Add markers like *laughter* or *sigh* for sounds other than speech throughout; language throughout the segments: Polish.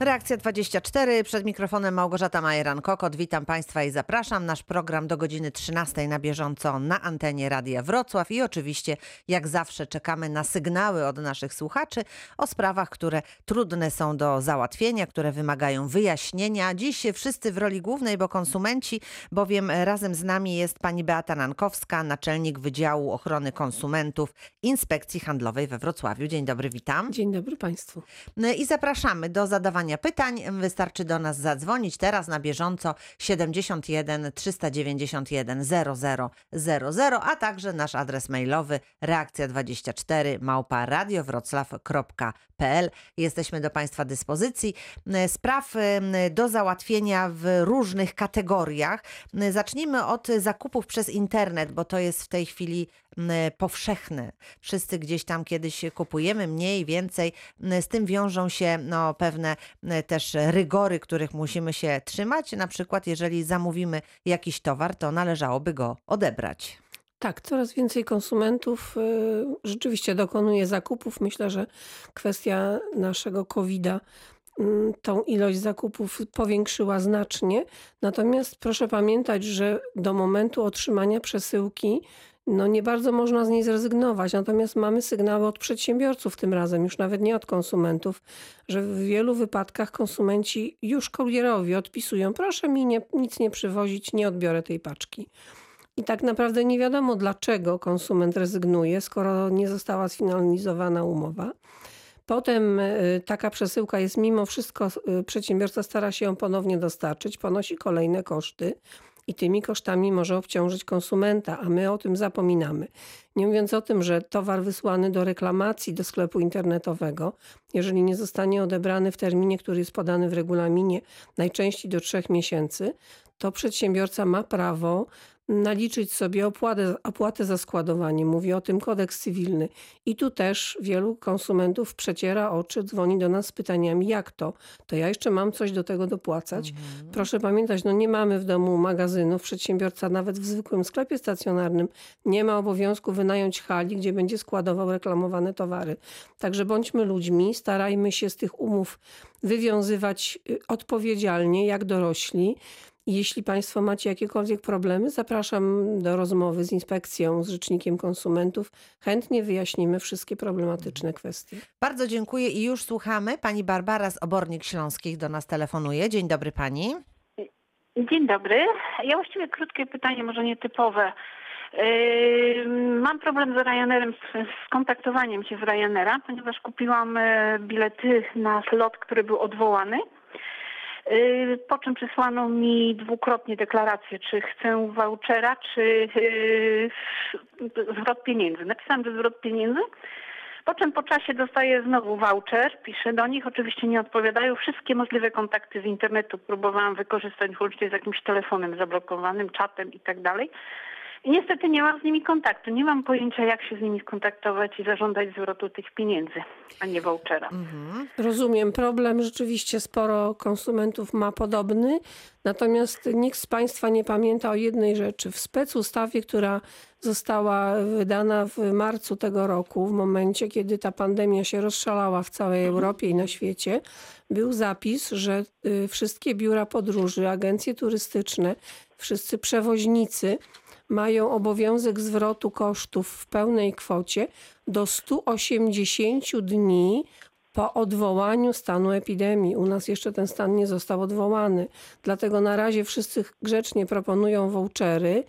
Reakcja 24, przed mikrofonem Małgorzata Majeran-Kokot. Witam Państwa i zapraszam. Nasz program do godziny 13 na bieżąco na antenie Radia Wrocław i oczywiście jak zawsze czekamy na sygnały od naszych słuchaczy o sprawach, które trudne są do załatwienia, które wymagają wyjaśnienia. Dziś wszyscy w roli głównej, bo konsumenci, bowiem razem z nami jest pani Beata Nankowska, naczelnik Wydziału Ochrony Konsumentów Inspekcji Handlowej we Wrocławiu. Dzień dobry, witam. Dzień dobry Państwu. I zapraszamy do zadawania pytań. Wystarczy do nas zadzwonić teraz na bieżąco 71 391 0000, a także nasz adres mailowy reakcja24 małpa radiowroclaw.pl. Jesteśmy do Państwa dyspozycji. Spraw do załatwienia w różnych kategoriach. Zacznijmy od zakupów przez internet, bo to jest w tej chwili powszechne. Wszyscy gdzieś tam kiedyś kupujemy mniej, więcej. Z tym wiążą się no, pewne też rygory, których musimy się trzymać. Na przykład, jeżeli zamówimy jakiś towar, to należałoby go odebrać. Tak, coraz więcej konsumentów y, rzeczywiście dokonuje zakupów. Myślę, że kwestia naszego COVID-a tą ilość zakupów powiększyła znacznie. Natomiast proszę pamiętać, że do momentu otrzymania przesyłki no nie bardzo można z niej zrezygnować. Natomiast mamy sygnały od przedsiębiorców tym razem, już nawet nie od konsumentów, że w wielu wypadkach konsumenci już kurierowi odpisują, proszę mi nie, nic nie przywozić, nie odbiorę tej paczki. I tak naprawdę nie wiadomo, dlaczego konsument rezygnuje, skoro nie została sfinalizowana umowa. Potem y, taka przesyłka jest mimo wszystko, y, przedsiębiorca stara się ją ponownie dostarczyć, ponosi kolejne koszty i tymi kosztami może obciążyć konsumenta, a my o tym zapominamy. Nie mówiąc o tym, że towar wysłany do reklamacji do sklepu internetowego, jeżeli nie zostanie odebrany w terminie, który jest podany w regulaminie, najczęściej do trzech miesięcy, to przedsiębiorca ma prawo naliczyć sobie opłatę, opłatę za składowanie. Mówi o tym kodeks cywilny. I tu też wielu konsumentów przeciera oczy, dzwoni do nas z pytaniami, jak to? To ja jeszcze mam coś do tego dopłacać? Mhm. Proszę pamiętać, no nie mamy w domu magazynów. Przedsiębiorca nawet w zwykłym sklepie stacjonarnym nie ma obowiązku wynająć hali, gdzie będzie składował reklamowane towary. Także bądźmy ludźmi, starajmy się z tych umów wywiązywać y, odpowiedzialnie, jak dorośli. Jeśli Państwo macie jakiekolwiek problemy, zapraszam do rozmowy z inspekcją, z rzecznikiem konsumentów. Chętnie wyjaśnimy wszystkie problematyczne kwestie. Bardzo dziękuję i już słuchamy. Pani Barbara z Obornik Śląskich do nas telefonuje. Dzień dobry Pani. Dzień dobry. Ja właściwie krótkie pytanie, może nietypowe. Yy, mam problem z Ryanerem, z kontaktowaniem się z Ryanaira, ponieważ kupiłam e, bilety na slot, który był odwołany. Y, po czym przysłano mi dwukrotnie deklarację, czy chcę vouchera, czy y, zwrot pieniędzy. Napisałam, że zwrot pieniędzy. Po czym po czasie dostaję znowu voucher, piszę do nich, oczywiście nie odpowiadają. Wszystkie możliwe kontakty z internetu próbowałam wykorzystać włącznie z jakimś telefonem zablokowanym, czatem i tak dalej. I niestety nie mam z nimi kontaktu. Nie mam pojęcia, jak się z nimi skontaktować i zażądać zwrotu tych pieniędzy, a nie vouchera. Mhm. Rozumiem. Problem rzeczywiście sporo konsumentów ma podobny. Natomiast nikt z Państwa nie pamięta o jednej rzeczy. W specustawie, która została wydana w marcu tego roku, w momencie, kiedy ta pandemia się rozszalała w całej. Europie i na świecie, był zapis, że y, wszystkie biura podróży, agencje turystyczne, wszyscy przewoźnicy mają obowiązek zwrotu kosztów w pełnej kwocie do 180 dni po odwołaniu stanu epidemii. U nas jeszcze ten stan nie został odwołany. Dlatego na razie wszyscy grzecznie proponują vouchery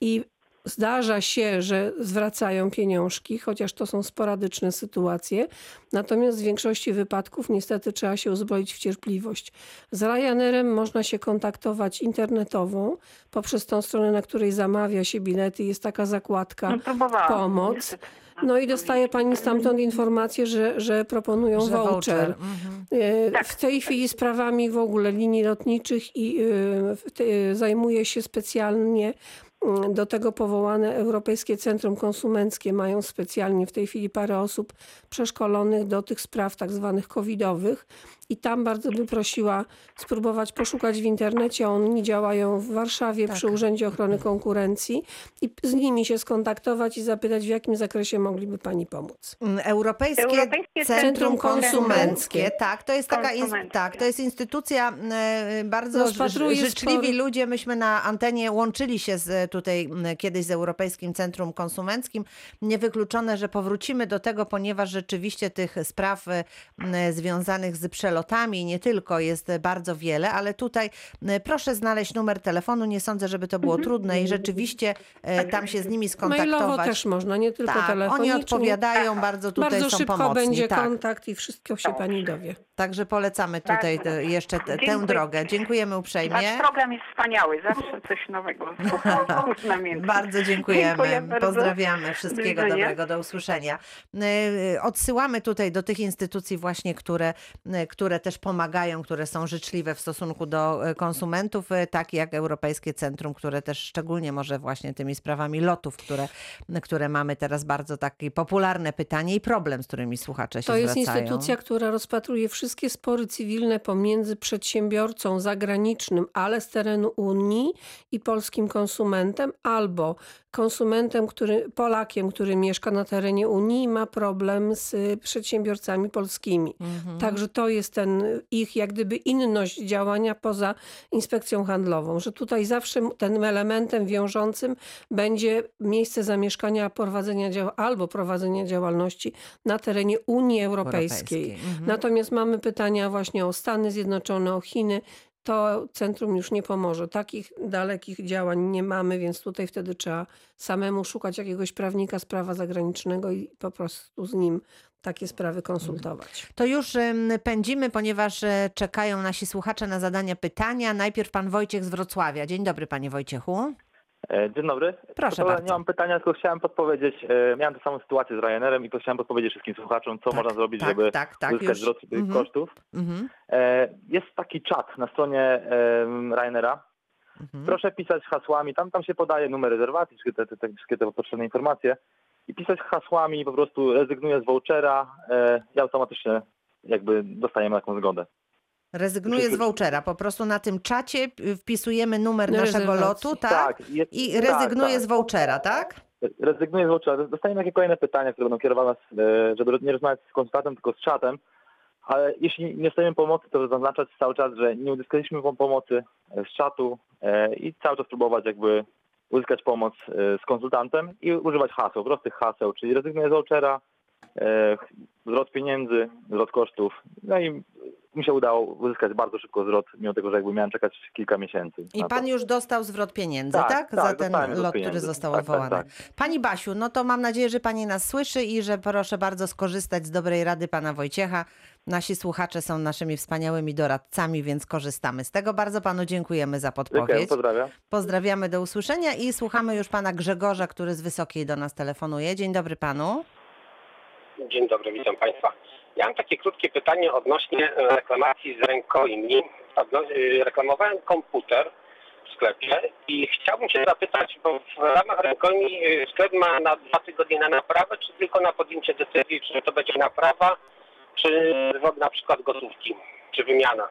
i Zdarza się, że zwracają pieniążki, chociaż to są sporadyczne sytuacje. Natomiast w większości wypadków niestety trzeba się uzbroić w cierpliwość. Z Ryanerem można się kontaktować internetową poprzez tą stronę, na której zamawia się bilety. Jest taka zakładka no, pomoc. No i dostaje pani stamtąd informację, że, że proponują że voucher. voucher. Mhm. E, w tej chwili sprawami w ogóle linii lotniczych i e, zajmuje się specjalnie do tego powołane Europejskie Centrum Konsumenckie mają specjalnie w tej chwili parę osób przeszkolonych do tych spraw tak zwanych covidowych i tam bardzo by prosiła spróbować poszukać w internecie. Oni działają w Warszawie Tak. przy Urzędzie Ochrony Konkurencji i z nimi się skontaktować i zapytać, w jakim zakresie mogliby pani pomóc. Mm, Europejskie, Europejskie Centrum Centrum Konsumenckie. Tak, to jest taka tak, to jest instytucja e, bardzo życzliwi spory- ludzie. Myśmy na antenie łączyli się z, tutaj m, kiedyś z Europejskim Centrum Konsumenckim. Niewykluczone, że powrócimy do tego, ponieważ rzeczywiście tych spraw e, związanych z przelotami i nie tylko jest bardzo wiele, ale tutaj proszę znaleźć numer telefonu. Nie sądzę, żeby to było trudne i rzeczywiście e, tam się z nimi skontaktować. Mailowo też można, nie tylko tak, telefonicznie. oni odpowiadają, bardzo tutaj Bardzo są szybko pomocni. będzie tak. kontakt i wszystko się pani dowie. Także polecamy tutaj te, jeszcze te, tę drogę. Dziękujemy uprzejmie. Wasz program jest wspaniały, zawsze coś nowego. *laughs* Bardzo dziękujemy. Dziękuję bardzo. Pozdrawiamy. Wszystkiego dobrego. Do usłyszenia. Y, Odsyłamy tutaj do tych instytucji właśnie, które, y, które też pomagają, które są życzliwe w stosunku do y, konsumentów, tak jak Europejskie Centrum, które też szczególnie może właśnie tymi sprawami lotów, które, które mamy teraz bardzo takie popularne pytanie i problem, z którymi słuchacze się To jest zwracają. instytucja, która rozpatruje wszystkie spory cywilne pomiędzy przedsiębiorcą zagranicznym, ale z terenu Unii i polskim konsumentem, albo konsumentem, który, Polakiem, który mieszka na terenie Unii ma problem z y, przedsiębiorcami polskimi. Mhm. Także to jest ten ich jak gdyby inność działania poza inspekcją handlową, że tutaj zawsze tym elementem wiążącym będzie miejsce zamieszkania prowadzenia dział albo prowadzenia działalności na terenie Unii Europejskiej. Europejskiej. Mhm. Natomiast mamy pytania właśnie o Stany Zjednoczone, o Chiny. To centrum już nie pomoże. Takich dalekich działań nie mamy, więc tutaj wtedy trzeba samemu szukać jakiegoś prawnika z prawa zagranicznego i po prostu z nim takie sprawy konsultować. To już pędzimy, ponieważ e, czekają nasi słuchacze na zadania pytania. Najpierw pan Wojciech z Wrocławia. Dzień dobry, panie Wojciechu. E, Dzień dobry. Proszę To bardzo. Nie mam pytania, tylko chciałem podpowiedzieć. E, miałem tę samą sytuację z Ryanerem i to chciałem podpowiedzieć wszystkim słuchaczom, co Tak, można zrobić, tak, żeby tak, tak, uzyskać zwrot tych Mhm. kosztów. Mhm. E, Jest taki czat na stronie e, Ryanera. Mhm. Proszę pisać hasłami, tam, tam się podaje numer rezerwacji, wszystkie te, te, wszystkie te potrzebne informacje i pisać hasłami po prostu rezygnuję z vouchera e, i automatycznie jakby dostajemy taką zgodę. Rezygnuje z vouchera. Po prostu na tym czacie wpisujemy numer naszego Rezerwacji. lotu, tak? jest, I tak, rezygnuje tak. z vouchera, tak? Rezygnuję z vouchera. Dostajemy jakieś kolejne pytania, które będą kierowane, e, żeby nie rozmawiać z konsultantem, tylko z czatem. Ale jeśli nie dostajemy pomocy, to zaznaczać cały czas, że nie uzyskaliśmy pom- pomocy e, z czatu e, i cały czas próbować jakby uzyskać pomoc z konsultantem i używać haseł, prostych haseł, czyli rezygnuję z vouchera, zwrot pieniędzy, zwrot kosztów. No i mi się udało uzyskać bardzo szybko zwrot, mimo tego, że jakby miałem czekać kilka miesięcy. I na to. pan już dostał zwrot pieniędzy, tak? Tak, Za tak, ten dostałem zwrot lot, który został Tak, tak, odwołany. tak. Pani Basiu, no to mam nadzieję, że pani nas słyszy i że proszę bardzo skorzystać z dobrej rady pana Wojciecha. Nasi słuchacze są naszymi wspaniałymi doradcami, więc korzystamy z tego. Bardzo panu dziękujemy za Dziękuję, podpowiedź. pozdrawiam. Pozdrawiamy do usłyszenia i słuchamy już pana Grzegorza, który z Wysokiej do nas telefonuje. Dzień dobry panu. Dzień dobry, witam Państwa. Ja mam takie krótkie pytanie odnośnie e, reklamacji z rękojmi. Y, Reklamowałem komputer w sklepie i chciałbym się zapytać, bo w ramach rękojmi y, sklep ma na dwa tygodnie na naprawę, czy tylko na podjęcie decyzji, czy to będzie naprawa, czy na przykład gotówki, czy wymiana.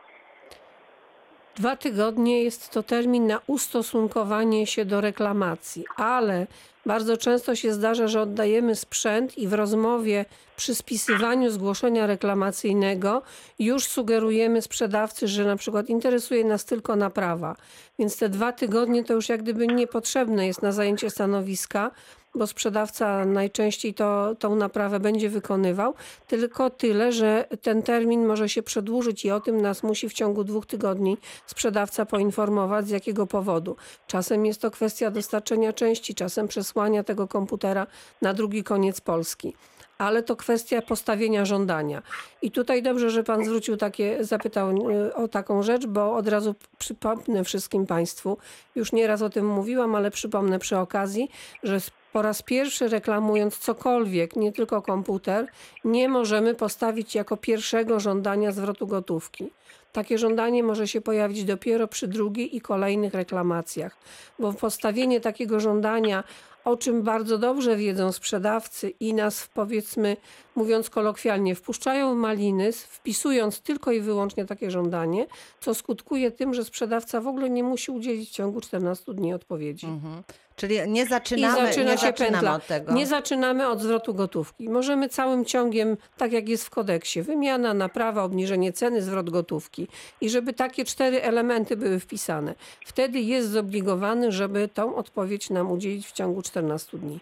Dwa tygodnie jest to termin na ustosunkowanie się do reklamacji, ale bardzo często się zdarza, że oddajemy sprzęt i w rozmowie przy spisywaniu zgłoszenia reklamacyjnego już sugerujemy sprzedawcy, że na przykład interesuje nas tylko naprawa. Więc te dwa tygodnie to już jak gdyby niepotrzebne jest na zajęcie stanowiska, bo sprzedawca najczęściej to, tą naprawę będzie wykonywał, tylko tyle, że ten termin może się przedłużyć i o tym nas musi w ciągu dwóch tygodni sprzedawca poinformować, z jakiego powodu. Czasem jest to kwestia dostarczenia części, czasem przesłania tego komputera na drugi koniec Polski. Ale to kwestia postawienia żądania. I tutaj dobrze, że Pan zwrócił takie, zapytał y, o taką rzecz, bo od razu przypomnę wszystkim Państwu, już nieraz o tym mówiłam, ale przypomnę przy okazji, że po raz pierwszy reklamując cokolwiek, nie tylko komputer, nie możemy postawić jako pierwszego żądania zwrotu gotówki. Takie żądanie może się pojawić dopiero przy drugiej i kolejnych reklamacjach, bo postawienie takiego żądania o czym bardzo dobrze wiedzą sprzedawcy i nas, powiedzmy, mówiąc kolokwialnie, wpuszczają w maliny, wpisując tylko i wyłącznie takie żądanie, co skutkuje tym, że sprzedawca w ogóle nie musi udzielić w ciągu 14 dni odpowiedzi. Mhm. Czyli nie I zaczynamy, zaczyna nie się zaczynamy od tego. Nie zaczynamy od zwrotu gotówki. Możemy całym ciągiem, tak jak jest w kodeksie, wymiana, naprawa, obniżenie ceny, zwrot gotówki. I żeby takie cztery elementy były wpisane. Wtedy jest zobligowany, żeby tą odpowiedź nam udzielić w ciągu 14 dni.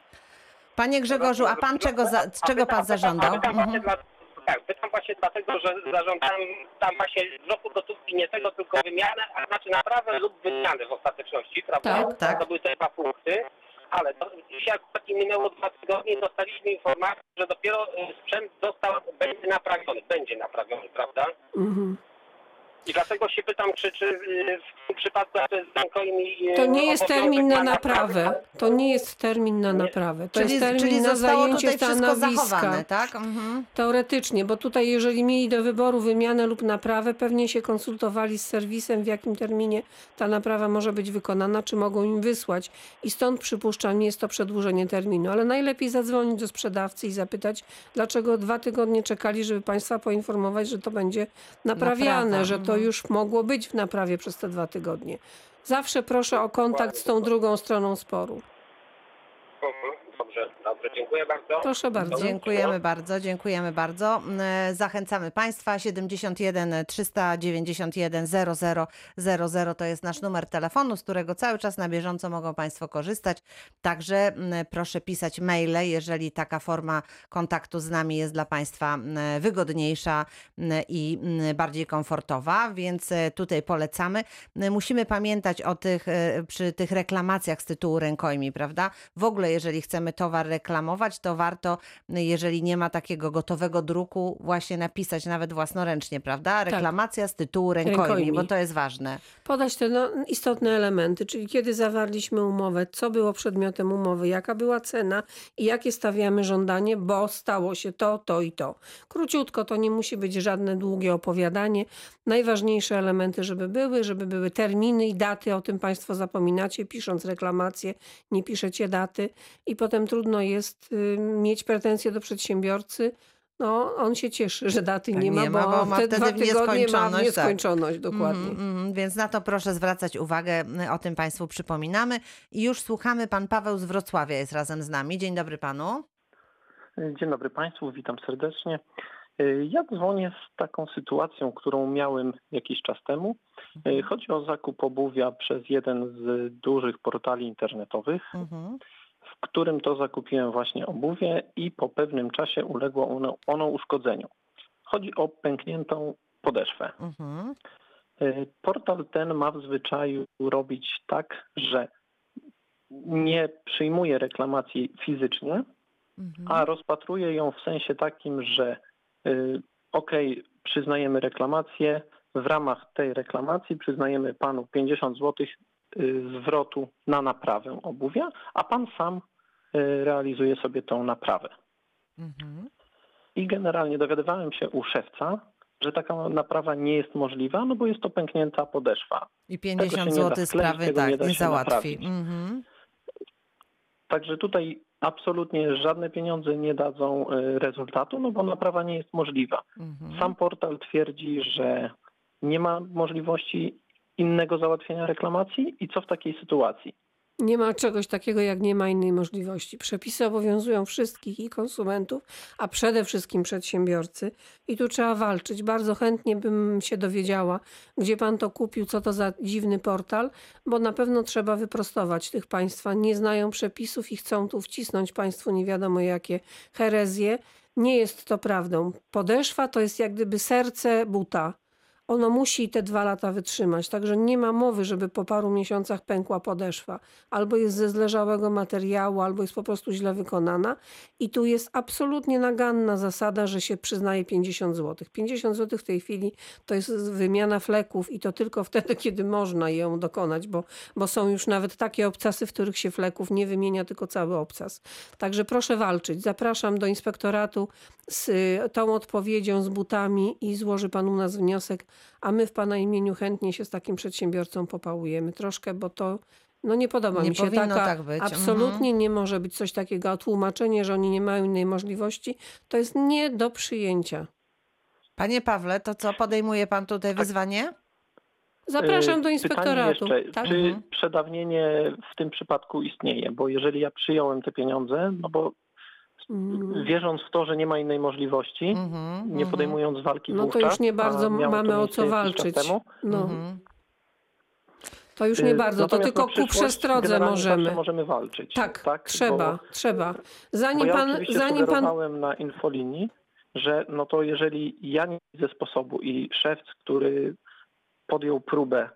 Panie Grzegorzu, a pan czego, za, czego pan zażądał? Mhm. Tak, pytam właśnie dlatego, że zażądałem tam właśnie zwrotu gotówki nie tego, tylko wymianę, a znaczy naprawę lub wymianę w ostateczności, prawda? Tak, tak. To były te dwa punkty. Ale to, dzisiaj akurat minęło dwa tygodnie i dostaliśmy informację, że dopiero y, sprzęt został, będzie naprawiony, będzie naprawiony, prawda? Mhm. I dlatego się pytam, czy, czy y, w tym przypadku to jest y, To nie jest termin na naprawę. To nie jest termin na naprawę. To Czyli, jest termin czyli na zajęcie stanowiska. tak? Mhm. Teoretycznie, bo tutaj jeżeli mieli do wyboru wymianę lub naprawę, pewnie się konsultowali z serwisem, w jakim terminie ta naprawa może być wykonana, czy mogą im wysłać. I stąd przypuszczam, jest to przedłużenie terminu. Ale najlepiej zadzwonić do sprzedawcy i zapytać, dlaczego dwa tygodnie czekali, żeby Państwa poinformować, że to będzie naprawiane, Naprawa, że to mhm. już mogło być w naprawie przez te dwa tygodnie. Zawsze proszę o kontakt z tą drugą stroną sporu. Dobrze, dobrze, dziękuję bardzo. Proszę bardzo. Dziękujemy bardzo, dziękujemy bardzo. E, Zachęcamy Państwa. 71 391 00 00 to jest nasz numer telefonu, z którego cały czas na bieżąco mogą Państwo korzystać. Także m, proszę pisać maile, jeżeli taka forma kontaktu z nami jest dla Państwa m, wygodniejsza i bardziej komfortowa, więc e, tutaj polecamy. Musimy pamiętać o tych, e, przy tych reklamacjach z tytułu rękojmi, prawda? W ogóle, jeżeli chcemy towar reklamować, to warto, jeżeli nie ma takiego gotowego druku, właśnie napisać nawet własnoręcznie, prawda? Reklamacja z tytułu rękojmi, Rękojmi. bo to jest ważne. podać te no, istotne elementy, czyli kiedy zawarliśmy umowę, co było przedmiotem umowy, jaka była cena i jakie stawiamy żądanie, bo stało się to, to i to. Króciutko, to nie musi być żadne długie opowiadanie. Najważniejsze elementy, żeby były, żeby były terminy i daty, o tym Państwo zapominacie, pisząc reklamację, nie piszecie daty i potem trudno jest y, mieć pretensje do przedsiębiorcy. No, on się cieszy, że daty Tak, nie ma, nie ma, bo, bo ma te wtedy dwa w tygodnie ma w nieskończoność, tak. nieskończoność, dokładnie. Mhm, mhm, więc na to proszę zwracać uwagę, o tym Państwu przypominamy. I już słuchamy, pan Paweł z Wrocławia jest razem z nami. Dzień dobry panu. Dzień dobry Państwu, witam serdecznie. Ja dzwonię z taką sytuacją, którą miałem jakiś czas temu. Chodzi o zakup obuwia przez jeden z dużych portali internetowych, Mhm. W którym to zakupiłem właśnie obuwie i po pewnym czasie uległo ono, ono uszkodzeniu. Chodzi o pękniętą podeszwę. Mhm. Portal ten ma w zwyczaju robić tak, że nie przyjmuje reklamacji fizycznie, Mhm. a rozpatruje ją w sensie takim, że y, okej, przyznajemy reklamację, w ramach tej reklamacji przyznajemy panu 50 zł y, zwrotu na naprawę obuwia, a pan sam y, realizuje sobie tą naprawę. Mhm. I generalnie dowiadywałem się u szewca, że taka naprawa nie jest możliwa, no bo jest to pęknięta podeszwa. I Tego się 50 nie da zł sprawy nie tak nie się załatwi. Mhm. Także tutaj absolutnie żadne pieniądze nie dadzą y, rezultatu, no bo naprawa nie jest możliwa. Mhm. Sam portal twierdzi, że nie ma możliwości innego załatwienia reklamacji i co w takiej sytuacji? Nie ma czegoś takiego, jak nie ma innej możliwości. Przepisy obowiązują wszystkich i konsumentów, a przede wszystkim przedsiębiorcy. I tu trzeba walczyć. Bardzo chętnie bym się dowiedziała, gdzie pan to kupił, co to za dziwny portal, bo na pewno trzeba wyprostować tych państwa. Nie znają przepisów i chcą tu wcisnąć państwu nie wiadomo jakie herezje. Nie jest to prawdą. Podeszwa to jest jak gdyby serce buta. Ono musi te dwa lata wytrzymać, także nie ma mowy, żeby po paru miesiącach pękła podeszwa. Albo jest ze zleżałego materiału, albo jest po prostu źle wykonana. I tu jest absolutnie naganna zasada, że się przyznaje 50 zł. 50 zł w tej chwili to jest wymiana fleków i to tylko *laughs* wtedy, kiedy można ją dokonać, bo, bo są już nawet takie obcasy, w których się fleków nie wymienia, tylko cały obcas. Także proszę walczyć. Zapraszam do inspektoratu z y, tą odpowiedzią, z butami i złoży pan u nas wniosek, a my w pana imieniu chętnie się z takim przedsiębiorcą popałujemy troszkę, bo to No nie podoba Nie mi się powinno taka, tak być. absolutnie nie może być coś takiego, a tłumaczenie, że oni nie mają innej możliwości, to jest nie do przyjęcia. Panie Pawle, to co, podejmuje pan tutaj wyzwanie? Zapraszam Y, do inspektoratu. Pytanie jeszcze, tak? czy Mhm. przedawnienie w tym przypadku istnieje? Bo jeżeli ja przyjąłem te pieniądze, no bo. Wierząc w to, że nie ma innej możliwości, Mhm, nie mhm, podejmując walki No to wówczas, już nie a bardzo to mamy o co walczyć. Temu, No, mhm. to już nie Y, bardzo, to natomiast tylko na ku przestrodze możemy. możemy walczyć. Tak, trzeba, Bo, trzeba. Zanim ja pan, zanim pan na infolinii, że no to jeżeli ja nie widzę sposobu i szewc, który podjął próbę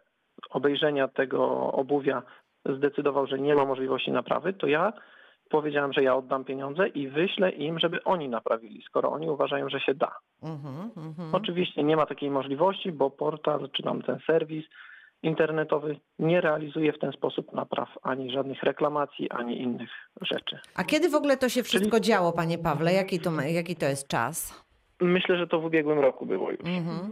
obejrzenia tego obuwia, zdecydował, że nie ma możliwości naprawy, to ja powiedziałem, że ja oddam pieniądze i wyślę im, żeby oni naprawili, skoro oni uważają, że się da. Mhm, mhm. Oczywiście nie ma takiej możliwości, bo portal czy tam ten serwis internetowy nie realizuje w ten sposób napraw ani żadnych reklamacji, ani innych rzeczy. A kiedy w ogóle to się wszystko działo, panie Pawle? Jaki to, jaki to jest czas? Myślę, że to w ubiegłym roku było już. Mhm.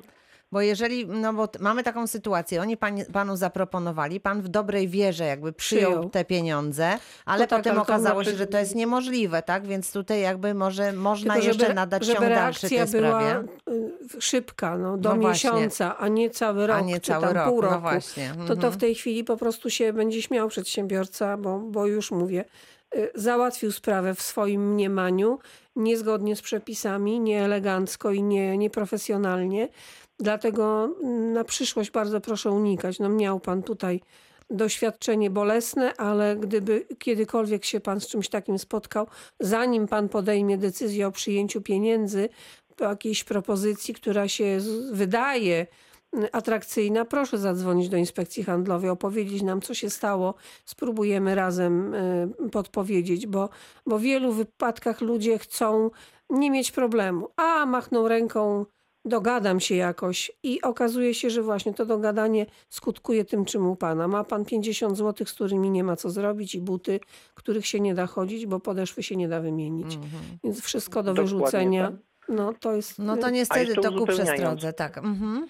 Bo jeżeli, no bo mamy taką sytuację, oni panu zaproponowali, pan w dobrej wierze jakby przyjął, Przyjął. te pieniądze, ale No tak, potem to okazało się, że to jest niemożliwe, tak? Więc tutaj jakby może można Tylko jeszcze żeby, nadać żeby ciąg dalszy tej była sprawie. y, szybka, no, do No miesiąca, a nie cały rok, A nie czy cały tam rok, pół no roku. właśnie. To, to Mhm. w tej chwili po prostu się będzie śmiał przedsiębiorca, bo, bo już mówię, y, załatwił sprawę w swoim mniemaniu, niezgodnie z przepisami, nieelegancko i nie, nieprofesjonalnie. Dlatego mm, na przyszłość bardzo proszę unikać. No miał pan tutaj doświadczenie bolesne, ale gdyby kiedykolwiek się pan z czymś takim spotkał, zanim pan podejmie decyzję o przyjęciu pieniędzy, po jakiejś propozycji, która się wydaje atrakcyjna, proszę zadzwonić do inspekcji handlowej, opowiedzieć nam, co się stało. Spróbujemy razem y, podpowiedzieć, bo, bo w wielu wypadkach ludzie chcą nie mieć problemu. A machną ręką, dogadam się jakoś i okazuje się, że właśnie to dogadanie skutkuje tym, czym u pana. Ma pan 50 zł, z którymi nie ma co zrobić i buty, których się nie da chodzić, bo podeszwy się nie da wymienić. Mhm. Więc wszystko do Dokładnie wyrzucenia. tak. No to jest... No to y, niestety to ku przestrodze, tak. Mhm.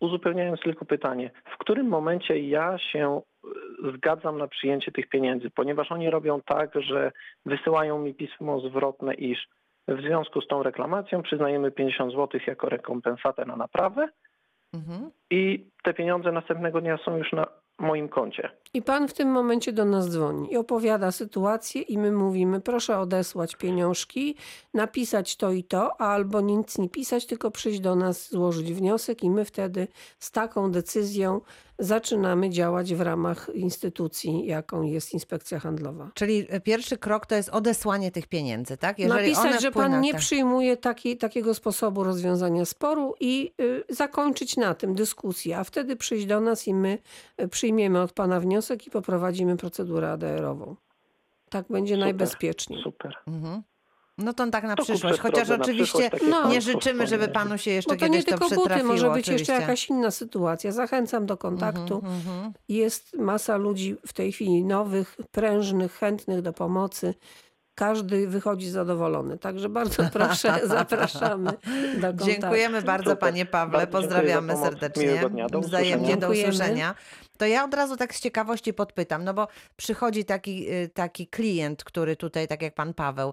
Uzupełniając tylko pytanie, w którym momencie ja się y, zgadzam na przyjęcie tych pieniędzy, ponieważ oni robią tak, że wysyłają mi pismo zwrotne, iż w związku z tą reklamacją przyznajemy 50 zł jako rekompensatę na naprawę Mhm. i te pieniądze następnego dnia są już na moim koncie. I pan w tym momencie do nas dzwoni i opowiada sytuację i my mówimy, proszę odesłać pieniążki, napisać to i to, albo nic nie pisać, tylko przyjść do nas, złożyć wniosek i my wtedy z taką decyzją zaczynamy działać w ramach instytucji, jaką jest Inspekcja Handlowa. Czyli pierwszy krok to jest odesłanie tych pieniędzy, tak? one Napisać, że pan nie tak. przyjmuje taki, takiego sposobu rozwiązania sporu i y, zakończyć na tym dyskusję, a wtedy przyjść do nas i my y, przyjmiemy od pana wniosek i poprowadzimy procedurę ADR-ową. Tak będzie Super. najbezpieczniej. Super. Mhm. No to tak na To przyszłość, chociaż oczywiście przyszłość, No. nie życzymy, żeby panu się jeszcze Bo to nie kiedyś to tylko buty, może być jeszcze oczywiście. jakaś inna sytuacja. Zachęcam do kontaktu. Mhm, mhm. Jest masa ludzi w tej chwili nowych, prężnych, chętnych do pomocy. Każdy wychodzi zadowolony. Także bardzo *laughs* proszę, zapraszamy do kontaktu. Dziękujemy bardzo panie Pawle, pozdrawiamy serdecznie. Wzajemnie usłyszenia. do Dziękujemy. usłyszenia. To ja od razu tak z ciekawości podpytam, no bo przychodzi taki, y, taki klient, który tutaj, tak jak pan Paweł,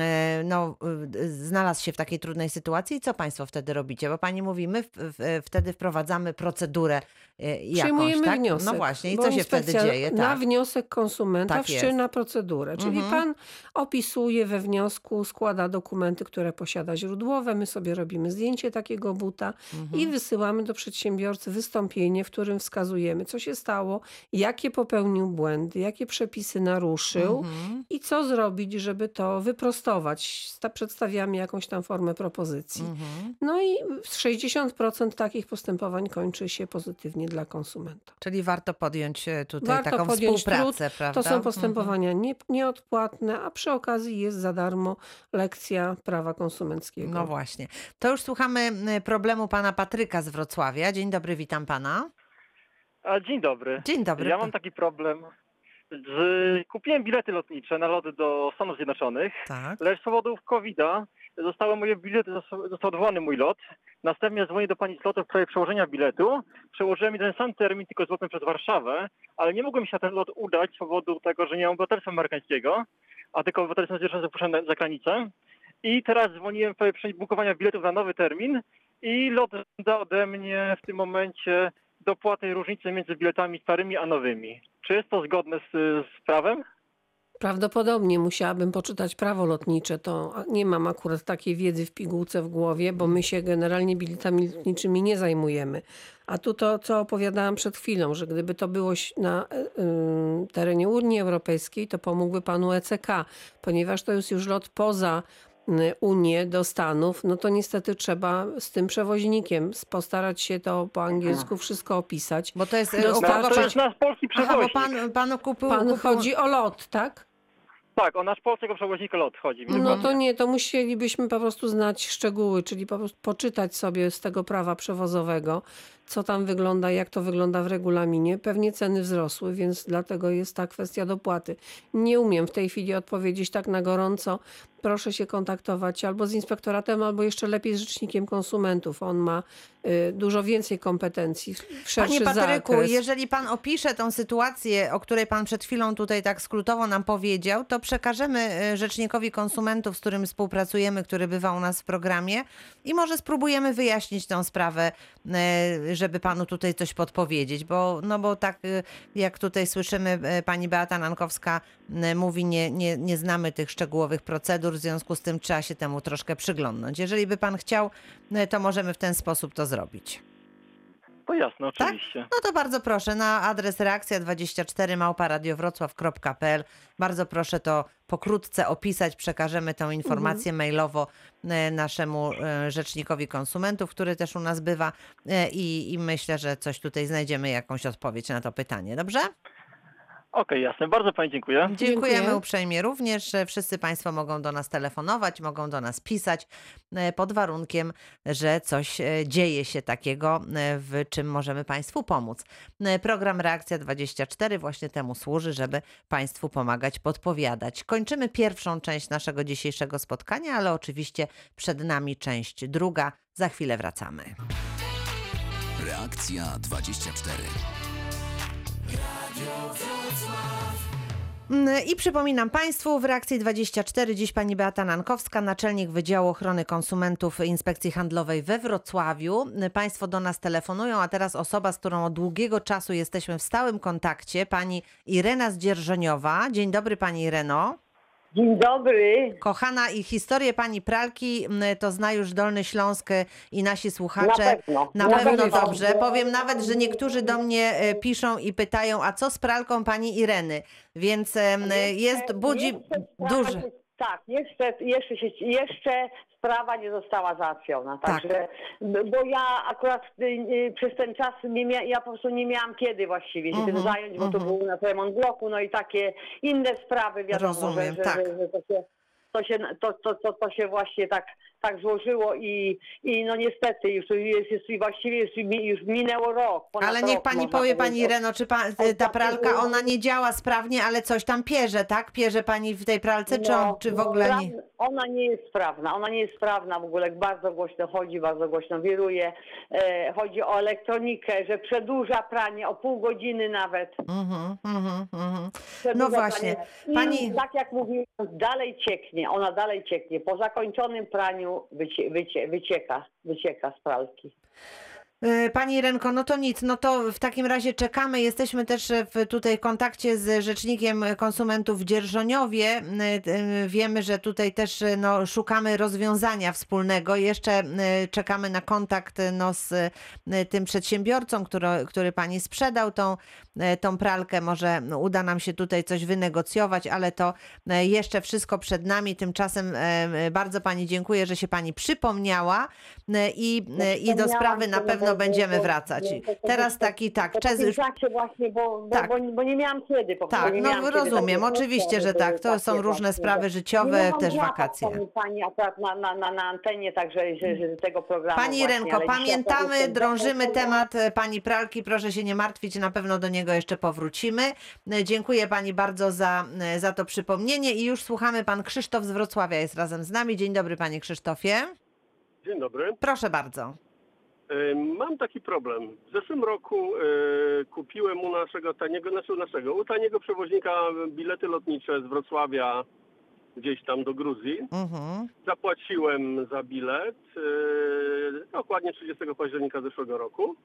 e, no, y, znalazł się w takiej trudnej sytuacji i co państwo wtedy robicie? Bo pani mówi, my w, w, wtedy wprowadzamy procedurę y, jakąś, Przyjmujemy tak? wniosek. No właśnie, i co się wtedy dzieje? Na Tak. wniosek konsumenta Tak wszczyna procedurę. Czyli Mhm. pan opisuje we wniosku, składa dokumenty, które posiada źródłowe. My sobie robimy zdjęcie takiego buta Mhm. i wysyłamy do przedsiębiorcy wystąpienie, w którym wskazujemy, co się stało, jakie popełnił błędy, jakie przepisy naruszył. Mhm. I co zrobić, żeby to wyprostować? Sta- Przedstawiamy jakąś tam formę propozycji. Mhm. No i 60% takich postępowań kończy się pozytywnie dla konsumenta. Czyli warto podjąć e, tutaj Warto taką podjąć współpracę, prawda? To są Mhm. postępowania nie, nieodpłatne, a przy okazji jest za darmo lekcja prawa konsumenckiego. No właśnie. To już słuchamy problemu pana Patryka z Wrocławia. Dzień dobry, witam pana. Dzień dobry. Dzień dobry. Ja mam taki problem. Z, kupiłem bilety lotnicze na loty do Stanów Zjednoczonych, Tak. lecz z powodów COVID-a zostały moje bilety, został, odwołany mój lot. Następnie dzwonię do pani z lotu w sprawie przełożenia biletu. Przełożyłem mi ten sam termin, tylko z lotem przez Warszawę, ale nie mogłem się na ten lot udać z powodu tego, że nie mam obywatelstwa amerykańskiego, a tylko obywatelstwo zwierzęce zapuszczone za granicę. I teraz dzwoniłem w sprawie bukowania biletów na nowy termin i lot żąda ode mnie w tym momencie dopłaty różnicy między biletami starymi a nowymi. Czy jest to zgodne z, z prawem? Prawdopodobnie musiałabym poczytać prawo lotnicze. To nie mam akurat takiej wiedzy w pigułce w głowie, bo my się generalnie biletami lotniczymi nie zajmujemy. A tu to, co opowiadałam przed chwilą, że gdyby to było na y, terenie Unii Europejskiej, to pomógłby panu ECK, ponieważ to jest już lot poza Unię do Stanów, no to niestety trzeba z tym przewoźnikiem postarać się to po angielsku wszystko opisać. Bo to jest... No, o No, to pan- jest nasz polski Aha, przewoźnik. bo pan, panu kupił... Pan kupił... chodzi o lot, tak? Tak, o nasz polskiego przewoźnika lot chodzi. No to nie, to musielibyśmy po prostu znać szczegóły, czyli po prostu poczytać sobie z tego prawa przewozowego, co tam wygląda, jak to wygląda w regulaminie. Pewnie ceny wzrosły, więc dlatego jest ta kwestia dopłaty. Nie umiem w tej chwili odpowiedzieć tak na gorąco. Proszę się kontaktować albo z inspektoratem, albo jeszcze lepiej z rzecznikiem konsumentów. On ma y, dużo więcej kompetencji, Panie Patryku, zakres. jeżeli pan opisze tą sytuację, o której pan przed chwilą tutaj tak skrótowo nam powiedział, to przekażemy e, Rzecznikowi Konsumentów, z którym współpracujemy, który bywa u nas w programie i może spróbujemy wyjaśnić tą sprawę, e, żeby panu tutaj coś podpowiedzieć, bo, no bo tak e, jak tutaj słyszymy, e, pani Beata Nankowska e, mówi, nie, nie, nie znamy tych szczegółowych procedur, w związku z tym trzeba się temu troszkę przyglądnąć. Jeżeli by pan chciał, to możemy w ten sposób to zrobić. To jasne, Tak? oczywiście. No to bardzo proszę na adres reakcja24 małparadiowrocław.pl. Bardzo proszę to pokrótce opisać. Przekażemy tą informację mailowo e, naszemu e, rzecznikowi konsumentów, który też u nas bywa e, i, i myślę, że coś tutaj znajdziemy, jakąś odpowiedź na to pytanie. Dobrze? Okej, jasne. Bardzo pani dziękuję. Dziękujemy Dziękuję. uprzejmie również. że Wszyscy Państwo mogą do nas telefonować, mogą do nas pisać e, pod warunkiem, że coś e, dzieje się takiego, e, w czym możemy Państwu pomóc. E, Program Reakcja 24 właśnie temu służy, żeby Państwu pomagać, podpowiadać. Kończymy pierwszą część naszego dzisiejszego spotkania, ale oczywiście przed nami część druga. Za chwilę wracamy. Reakcja 24. Mm, I przypominam Państwu, w reakcji 24 dziś pani Beata Nankowska, naczelnik Wydziału Ochrony Konsumentów Inspekcji Handlowej we Wrocławiu. Państwo do nas telefonują, a teraz osoba, z którą od długiego czasu jesteśmy w stałym kontakcie, pani Irena Zdzierżoniowa. Dzień dobry pani Ireno. Dzień dobry. Kochana i historię pani pralki to zna już Dolny Śląsk y, i nasi słuchacze. Na pewno. Na Na pewno pewno. dobrze. Powiem nawet, że niektórzy do mnie e, piszą i pytają, a co z pralką pani Ireny? Więc jest, budzi duży. Tak, jeszcze, jeszcze, się, jeszcze sprawa nie została załatwiona. Tak. Także, b- bo ja akurat y, y, przez ten czas nie mia, ja po prostu nie miałam kiedy właściwie się tym Mhm, zająć, bo to mhm. był na remont bloku, no i takie inne sprawy, wiadomo, Rozumiem, że, że, tak. że, że to się to się, to, to, to, to się właśnie tak, tak złożyło i, i no niestety już, jest, jest właściwie już, już minęło rok. Ale niech rok, pani powie, pani. Ireno, czy pa, ta pralka, ona nie działa sprawnie, ale coś tam pierze, tak? Pierze pani w tej pralce, czy, on, No, czy w ogóle nie? Ona nie jest sprawna, ona nie jest sprawna w ogóle, bardzo głośno chodzi, bardzo głośno wiruje. E, chodzi o elektronikę, że przedłuża pranie o pół godziny nawet. Mhm, mhm, mhm. Przedłuża No właśnie. pranie. I Pani- tak jak mówiłem, dalej cieknie, ona dalej cieknie. Po zakończonym praniu wycie, wycie, wycieka, wycieka z pralki. E, Pani Renko, no to nic, no to w takim razie czekamy. Jesteśmy też e, w tutaj kontakcie z Rzecznikiem Konsumentów w Dzierżoniowie. E, Wiemy, że tutaj też no, szukamy rozwiązania wspólnego. Jeszcze czekamy na kontakt no, z tym przedsiębiorcą, który, który Pani sprzedał tą, tą pralkę. Może uda nam się tutaj coś wynegocjować, ale to jeszcze wszystko przed nami. Tymczasem bardzo Pani dziękuję, że się Pani przypomniała i, i do sprawy na no bo pewno będziemy wracać. no, to- to- Teraz to- taki, tak, czas już czasie właśnie, bo, bo, Tak. bo, bo nie miałam kiedy. Po prostu Tak, nie no miałam kiedy, rozumiem, takie oczywiście, że tak. To są różne właśnie, sprawy życiowe, nie też wakacje. Pani, pani akurat na, na, na, na antenie, także że, że tego programu Pani właśnie, Renko, pamiętamy, drążymy temat e, pani pralki. Proszę się nie martwić, na pewno do niego jeszcze powrócimy. E, Dziękuję pani bardzo za, e, za to przypomnienie i już słuchamy. Pan Krzysztof z Wrocławia jest razem z nami. Dzień dobry, panie Krzysztofie. Dzień dobry. Proszę bardzo. E, Mam taki problem. W zeszłym roku e, kupiłem u naszego taniego, znaczy u naszego, u taniego przewoźnika bilety lotnicze z Wrocławia gdzieś tam do Gruzji. Mhm. Zapłaciłem za bilet e, dokładnie 30 października zeszłego roku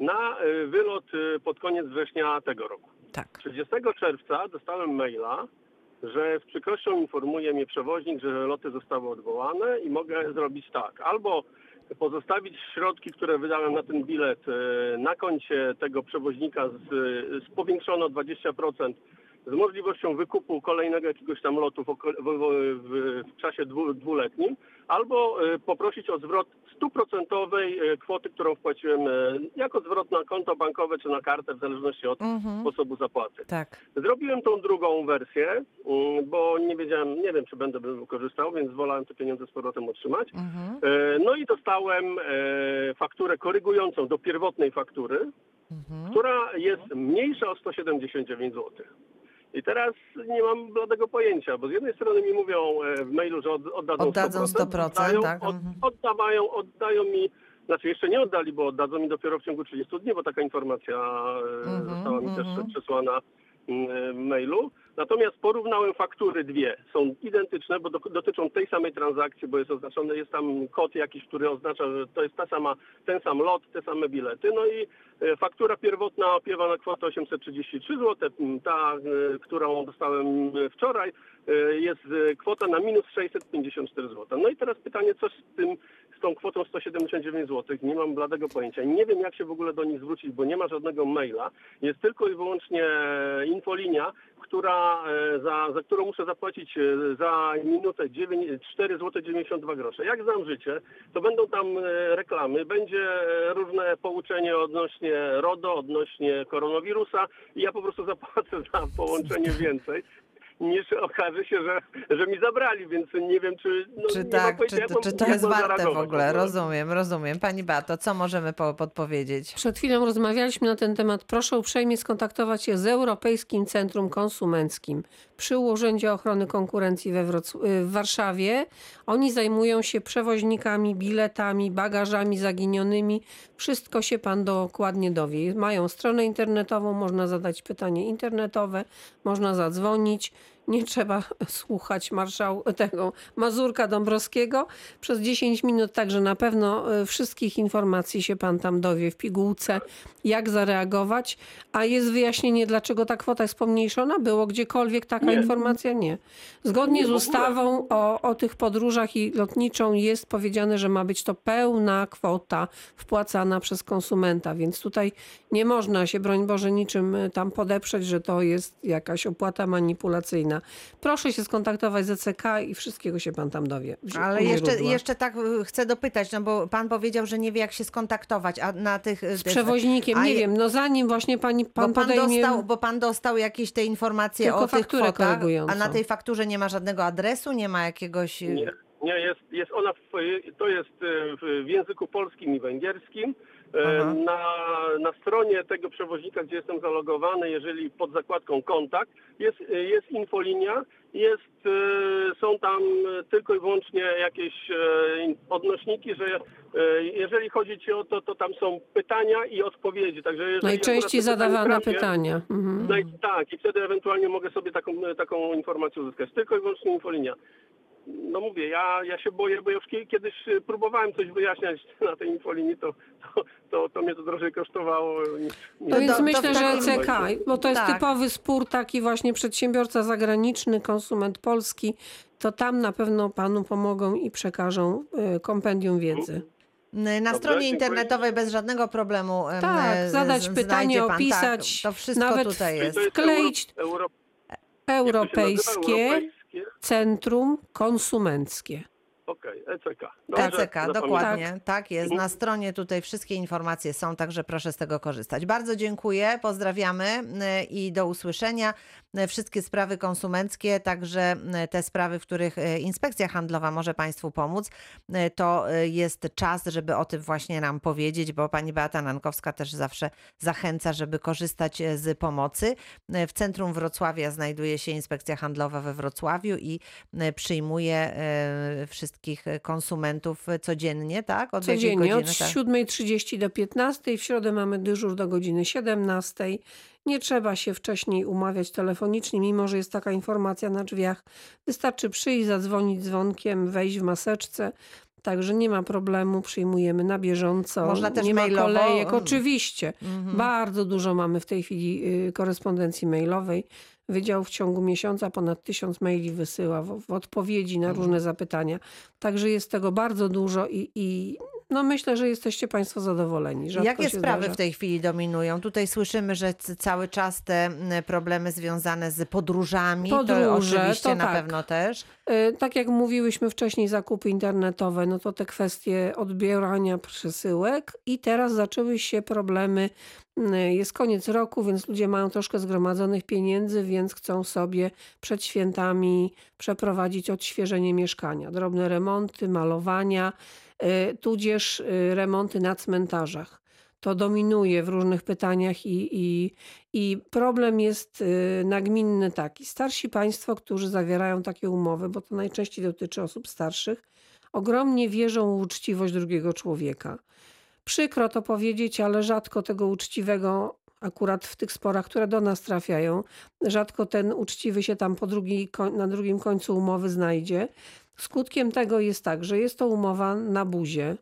na wylot pod koniec września tego roku. Tak. 30 czerwca dostałem maila, że z przykrością informuje mnie przewoźnik, że loty zostały odwołane i mogę zrobić tak. Albo pozostawić środki, które wydałem na ten bilet e, na koncie tego przewoźnika z, z powiększono 20% z możliwością wykupu kolejnego jakiegoś tam lotu w, w, w, czasie dwu, dwuletnim, albo e, poprosić o zwrot stuprocentowej e, kwoty, którą wpłaciłem e, jako zwrot na konto bankowe czy na kartę, w zależności od Mhm. sposobu zapłaty. Tak. Zrobiłem tą drugą wersję, mm, bo nie wiedziałem, nie wiem, czy będę bym korzystał, więc wolałem te pieniądze z powrotem otrzymać. Mhm. No i dostałem fakturę korygującą do pierwotnej faktury, Mhm. która jest mniejsza o 179 zł. I teraz nie mam bladego pojęcia, bo z jednej strony mi mówią e, w mailu, że od, oddadzą, Oddadzą 100%, oddają, tak, od, mhm. oddawają, oddają mi, znaczy jeszcze nie oddali, bo oddadzą mi dopiero w ciągu 30 dni, bo taka informacja e, Mhm, została mi mhm. też przesłana mm, w mailu. Natomiast porównałem faktury dwie. Są identyczne, bo do, dotyczą tej samej transakcji, bo jest oznaczony, jest tam kod jakiś, który oznacza, że to jest ta sama, ten sam lot, te same bilety. No i e, faktura pierwotna opiewa na kwotę 833 zł. Ta, e, którą dostałem e, wczoraj, jest e, kwota na minus 654 zł. No i teraz pytanie, co z tym, z tą kwotą 179 zł? Nie mam bladego pojęcia. Nie wiem, jak się w ogóle do nich zwrócić, bo nie ma żadnego maila. Jest tylko i wyłącznie infolinia, która, e, za, za którą muszę zapłacić e, za minutę 9, 4 zł 92 grosze. Jak znam życie, to będą tam e, reklamy, będzie różne pouczenie odnośnie RODO, odnośnie koronawirusa i ja po prostu zapłacę za połączenie więcej. Niż okaże się, że, że mi zabrali, więc nie wiem, czy. No, Czy tak, czy, jak to- czy to jest warte w ogóle? Rozumiem, rozumiem. Pani Bato, co możemy po, podpowiedzieć? Przed chwilą rozmawialiśmy na ten temat. Proszę uprzejmie skontaktować się z Europejskim Centrum Konsumenckim przy Urzędzie Ochrony Konkurencji we y, w Warszawie. Oni zajmują się przewoźnikami, biletami, bagażami zaginionymi. Wszystko się pan dokładnie dowie. Mają stronę internetową, można zadać pytanie internetowe, można zadzwonić. Nie trzeba *laughs* słuchać marszał tego Mazurka Dąbrowskiego przez 10 minut, także na pewno e, wszystkich informacji się pan tam dowie w pigułce, jak zareagować. A jest wyjaśnienie, dlaczego ta kwota jest pomniejszona? Było gdziekolwiek taka Nie. informacja? Nie. Zgodnie Nie, z ustawą o, o tych podróżach i lotniczą jest powiedziane, że ma być to pełna kwota wpłacana przez konsumenta, więc tutaj nie można się, broń Boże, niczym y, tam podeprzeć, że to jest jakaś opłata manipulacyjna. Proszę się skontaktować z ECK i wszystkiego się pan tam dowie. Ale jeszcze, jeszcze tak y, chcę dopytać, no bo pan powiedział, że nie wie, jak się skontaktować, a na tych... y, Z tych- przewoźnikiem, a nie je- wiem, no zanim właśnie pani, pan, Bo pan, podejmie... dostał, bo pan dostał jakieś te informacje Tylko o tych fakturę kwotach, korygującą. a na tej fakturze nie ma żadnego adresu, nie ma jakiegoś... Nie, nie jest, jest ona, w, to jest e, w języku polskim i węgierskim. E, Aha. Na, na stronie tego przewoźnika, gdzie jestem zalogowany, jeżeli pod zakładką kontakt, jest, jest infolinia, jest, e, są tam tylko i wyłącznie jakieś e, odnośniki, że jeżeli chodzi ci o to, to tam są pytania i odpowiedzi. Także jeżeli Najczęściej pytania zadawane trafię, pytania. Mhm. no tak, i wtedy ewentualnie mogę sobie taką, taką informację uzyskać. Tylko i wyłącznie infolinia. No mówię, ja, ja się boję, bo już kie- kiedyś y, próbowałem coś wyjaśniać *laughs* na tej infolinii, to, to, to, to mnie to drożej kosztowało. Niż, To więc to myślę, że takim- ECK, bo to jest Tak. typowy spór taki właśnie przedsiębiorca zagraniczny, konsument polski, to tam na pewno panu pomogą i przekażą y, kompendium wiedzy. Na Dobrze, stronie internetowej bez żadnego problemu em, Tak, e, zadać z- pytanie, pan, opisać, Tak, to wszystko nawet tutaj jest. jest Wkleić Europejskie? Centrum Konsumenckie. Okej, ECK. Dobrze, ECK, zapamiętam. dokładnie. Tak. jest. Na stronie tutaj wszystkie informacje są, także proszę z tego korzystać. Bardzo dziękuję, pozdrawiamy y, i do usłyszenia. Y, Wszystkie sprawy konsumenckie, także y, te sprawy, w których y, inspekcja handlowa może Państwu pomóc, to jest czas, żeby o tym właśnie nam powiedzieć, bo pani Beata Nankowska też zawsze zachęca, żeby korzystać z pomocy. W centrum Wrocławia znajduje się inspekcja handlowa we Wrocławiu i przyjmuje wszystkich konsumentów codziennie, tak? Od Codziennie od godziny, tak? 7.30 do 15.00. W środę mamy dyżur do godziny 17.00. Nie trzeba się wcześniej umawiać telefonicznie, mimo że jest taka informacja na drzwiach. Wystarczy przyjść, zadzwonić dzwonkiem, wejść w maseczce. Także nie ma problemu, przyjmujemy na bieżąco. Można też nie ma mailowo, kolejek, mm. oczywiście. Mhm. Bardzo dużo mamy w tej chwili y, korespondencji mailowej. Wydział w ciągu miesiąca ponad tysiąc maili wysyła w, w odpowiedzi na Mhm. różne zapytania. Także jest tego bardzo dużo i, i no myślę, że jesteście Państwo zadowoleni. Rzadko Jakie sprawy zdarza. w tej chwili dominują? Tutaj słyszymy, że cały czas te problemy związane z podróżami, to Podróże, oczywiście to na tak. pewno też. Y, Tak jak mówiłyśmy wcześniej, zakupy internetowe, no to te kwestie odbierania przesyłek i teraz zaczęły się problemy. y, Jest koniec roku, więc ludzie mają troszkę zgromadzonych pieniędzy, więc chcą sobie przed świętami przeprowadzić odświeżenie mieszkania. Drobne remonty, malowania, tudzież y, remonty na cmentarzach. To dominuje w różnych pytaniach i, i, i problem jest y, nagminny taki. Starsi państwo, którzy zawierają takie umowy, bo to najczęściej dotyczy osób starszych, ogromnie wierzą w uczciwość drugiego człowieka. Przykro to powiedzieć, ale rzadko tego uczciwego, akurat w tych sporach, które do nas trafiają, rzadko ten uczciwy się tam po drugiej, koń- na drugim końcu umowy znajdzie. Skutkiem tego jest tak, że jest to umowa na buzie,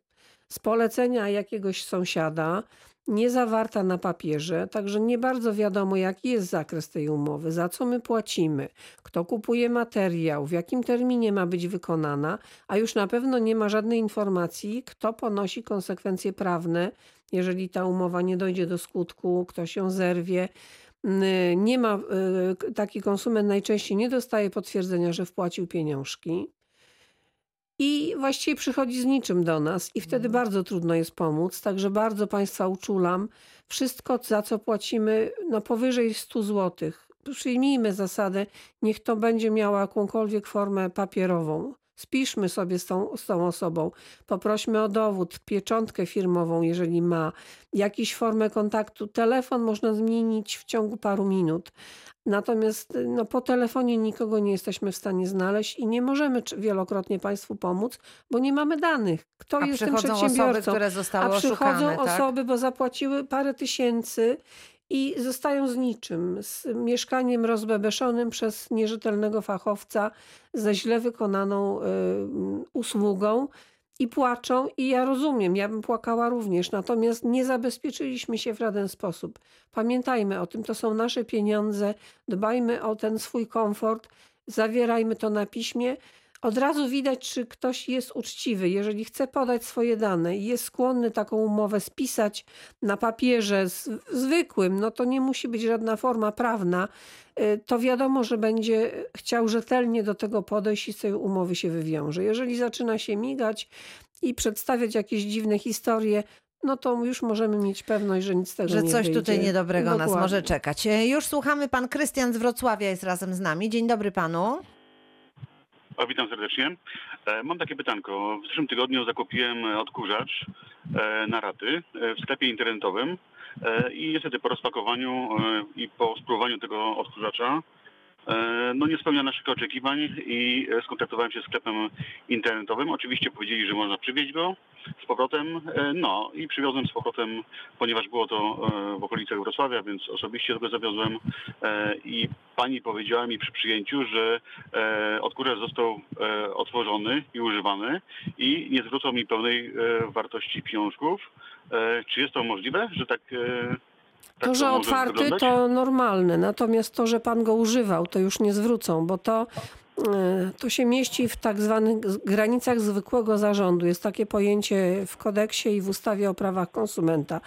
z polecenia jakiegoś sąsiada, nie zawarta na papierze, także nie bardzo wiadomo, jaki jest zakres tej umowy, za co my płacimy, kto kupuje materiał, w jakim terminie ma być wykonana, a już na pewno nie ma żadnej informacji, kto ponosi konsekwencje prawne, jeżeli ta umowa nie dojdzie do skutku, ktoś ją zerwie. Nie ma, y, taki konsument najczęściej nie dostaje potwierdzenia, że wpłacił pieniążki. I właściwie przychodzi z niczym do nas, i wtedy bardzo trudno jest pomóc. Także bardzo Państwa uczulam. Wszystko, za co płacimy, no powyżej 100 zł. Przyjmijmy zasadę, niech to będzie miało jakąkolwiek formę papierową. Spiszmy sobie z tą, z tą osobą, poprośmy o dowód, pieczątkę firmową, jeżeli ma, jakąś formę kontaktu. Telefon można zmienić w ciągu paru minut. Natomiast no, po telefonie nikogo nie jesteśmy w stanie znaleźć i nie możemy wielokrotnie Państwu pomóc, bo nie mamy danych. Kto A jest tym przychodzą osoby, przedsiębiorcą? które zostały A przychodzą oszukane, tak? osoby, bo zapłaciły parę tysięcy i zostają z niczym, z mieszkaniem rozbebeszonym przez nierzetelnego fachowca ze źle wykonaną y, usługą i płaczą i ja rozumiem, ja bym płakała również, natomiast nie zabezpieczyliśmy się w żaden sposób. Pamiętajmy o tym, to są nasze pieniądze, dbajmy o ten swój komfort, zawierajmy to na piśmie. Od razu widać, czy ktoś jest uczciwy. Jeżeli chce podać swoje dane i jest skłonny taką umowę spisać na papierze z- zwykłym, no to nie musi być żadna forma prawna, y, to wiadomo, że będzie chciał rzetelnie do tego podejść i z tej umowy się wywiąże. Jeżeli zaczyna się migać i przedstawiać jakieś dziwne historie, no to już możemy mieć pewność, że nic z tego Że nie coś wyjdzie. tutaj niedobrego nas Dokładnie. może czekać. E, Już słuchamy, pan Krystian z Wrocławia jest razem z nami. Dzień dobry panu. O, witam serdecznie. E, Mam takie pytanko. W zeszłym tygodniu zakupiłem e, odkurzacz e, na raty w sklepie internetowym i niestety po rozpakowaniu i po spróbowaniu tego odkurzacza no nie spełnia naszych oczekiwań i e, skontaktowałem się z sklepem internetowym. Oczywiście powiedzieli, że można przywieźć go z powrotem. E, No i przywiozłem z powrotem, ponieważ było to e, w okolicach Wrocławia, więc osobiście go zawiozłem e, i pani powiedziała mi przy przyjęciu, że e, odkurzacz został e, otworzony i używany i nie zwrócą mi pełnej e, wartości pieniążków. E, czy jest to możliwe, że tak, e, tak To, że może otwarty, wyglądać? to normalne. Natomiast to, że pan go używał, to już nie zwrócą, bo to, e, to się mieści w tak zwanych granicach zwykłego zarządu. Jest takie pojęcie w kodeksie i w ustawie o prawach konsumenta,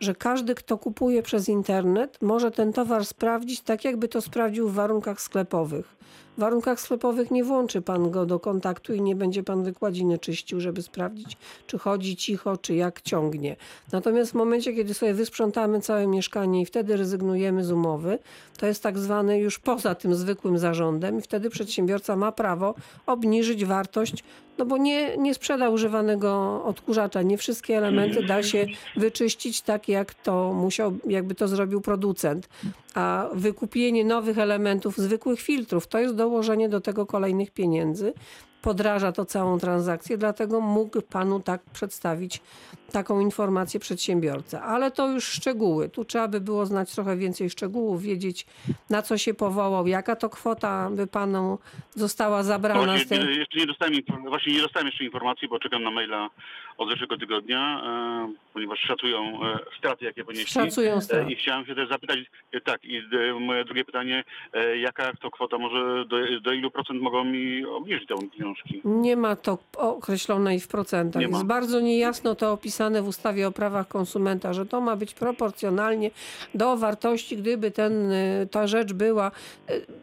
że każdy, kto kupuje przez internet, może ten towar sprawdzić tak, jakby to sprawdził w warunkach sklepowych. W warunkach sklepowych nie włączy pan go do kontaktu i nie będzie pan wykładziny czyścił, żeby sprawdzić, czy chodzi cicho, czy jak ciągnie. Natomiast w momencie, kiedy sobie wysprzątamy całe mieszkanie i wtedy rezygnujemy z umowy, to jest tak zwany już poza tym zwykłym zarządem i wtedy przedsiębiorca ma prawo obniżyć wartość, no bo nie, nie sprzeda używanego odkurzacza. Nie wszystkie elementy da się wyczyścić tak, jak to musiał, jakby to zrobił producent. A wykupienie nowych elementów, zwykłych filtrów, to jest dołożenie do tego kolejnych pieniędzy. Podraża to całą transakcję, dlatego mógł panu tak przedstawić taką informację przedsiębiorca. Ale to już szczegóły. Tu trzeba by było znać trochę więcej szczegółów, wiedzieć na co się powołał, jaka to kwota by panu została zabrana z Właśnie, tej... jeszcze nie dostałem, właśnie nie dostałem jeszcze informacji, bo czekam na maila od zeszłego tygodnia, e, ponieważ szacują e, straty, jakie ponieśli. Szacują straty. E, I chciałem się też zapytać, tak, i moje drugie pytanie, jaka to kwota może, do, do ilu procent mogą mi obniżyć te pieniążki? Nie ma to określonej w procentach. Jest bardzo niejasno to opisane w ustawie o prawach konsumenta, że to ma być proporcjonalnie do wartości, gdyby ten, ta rzecz była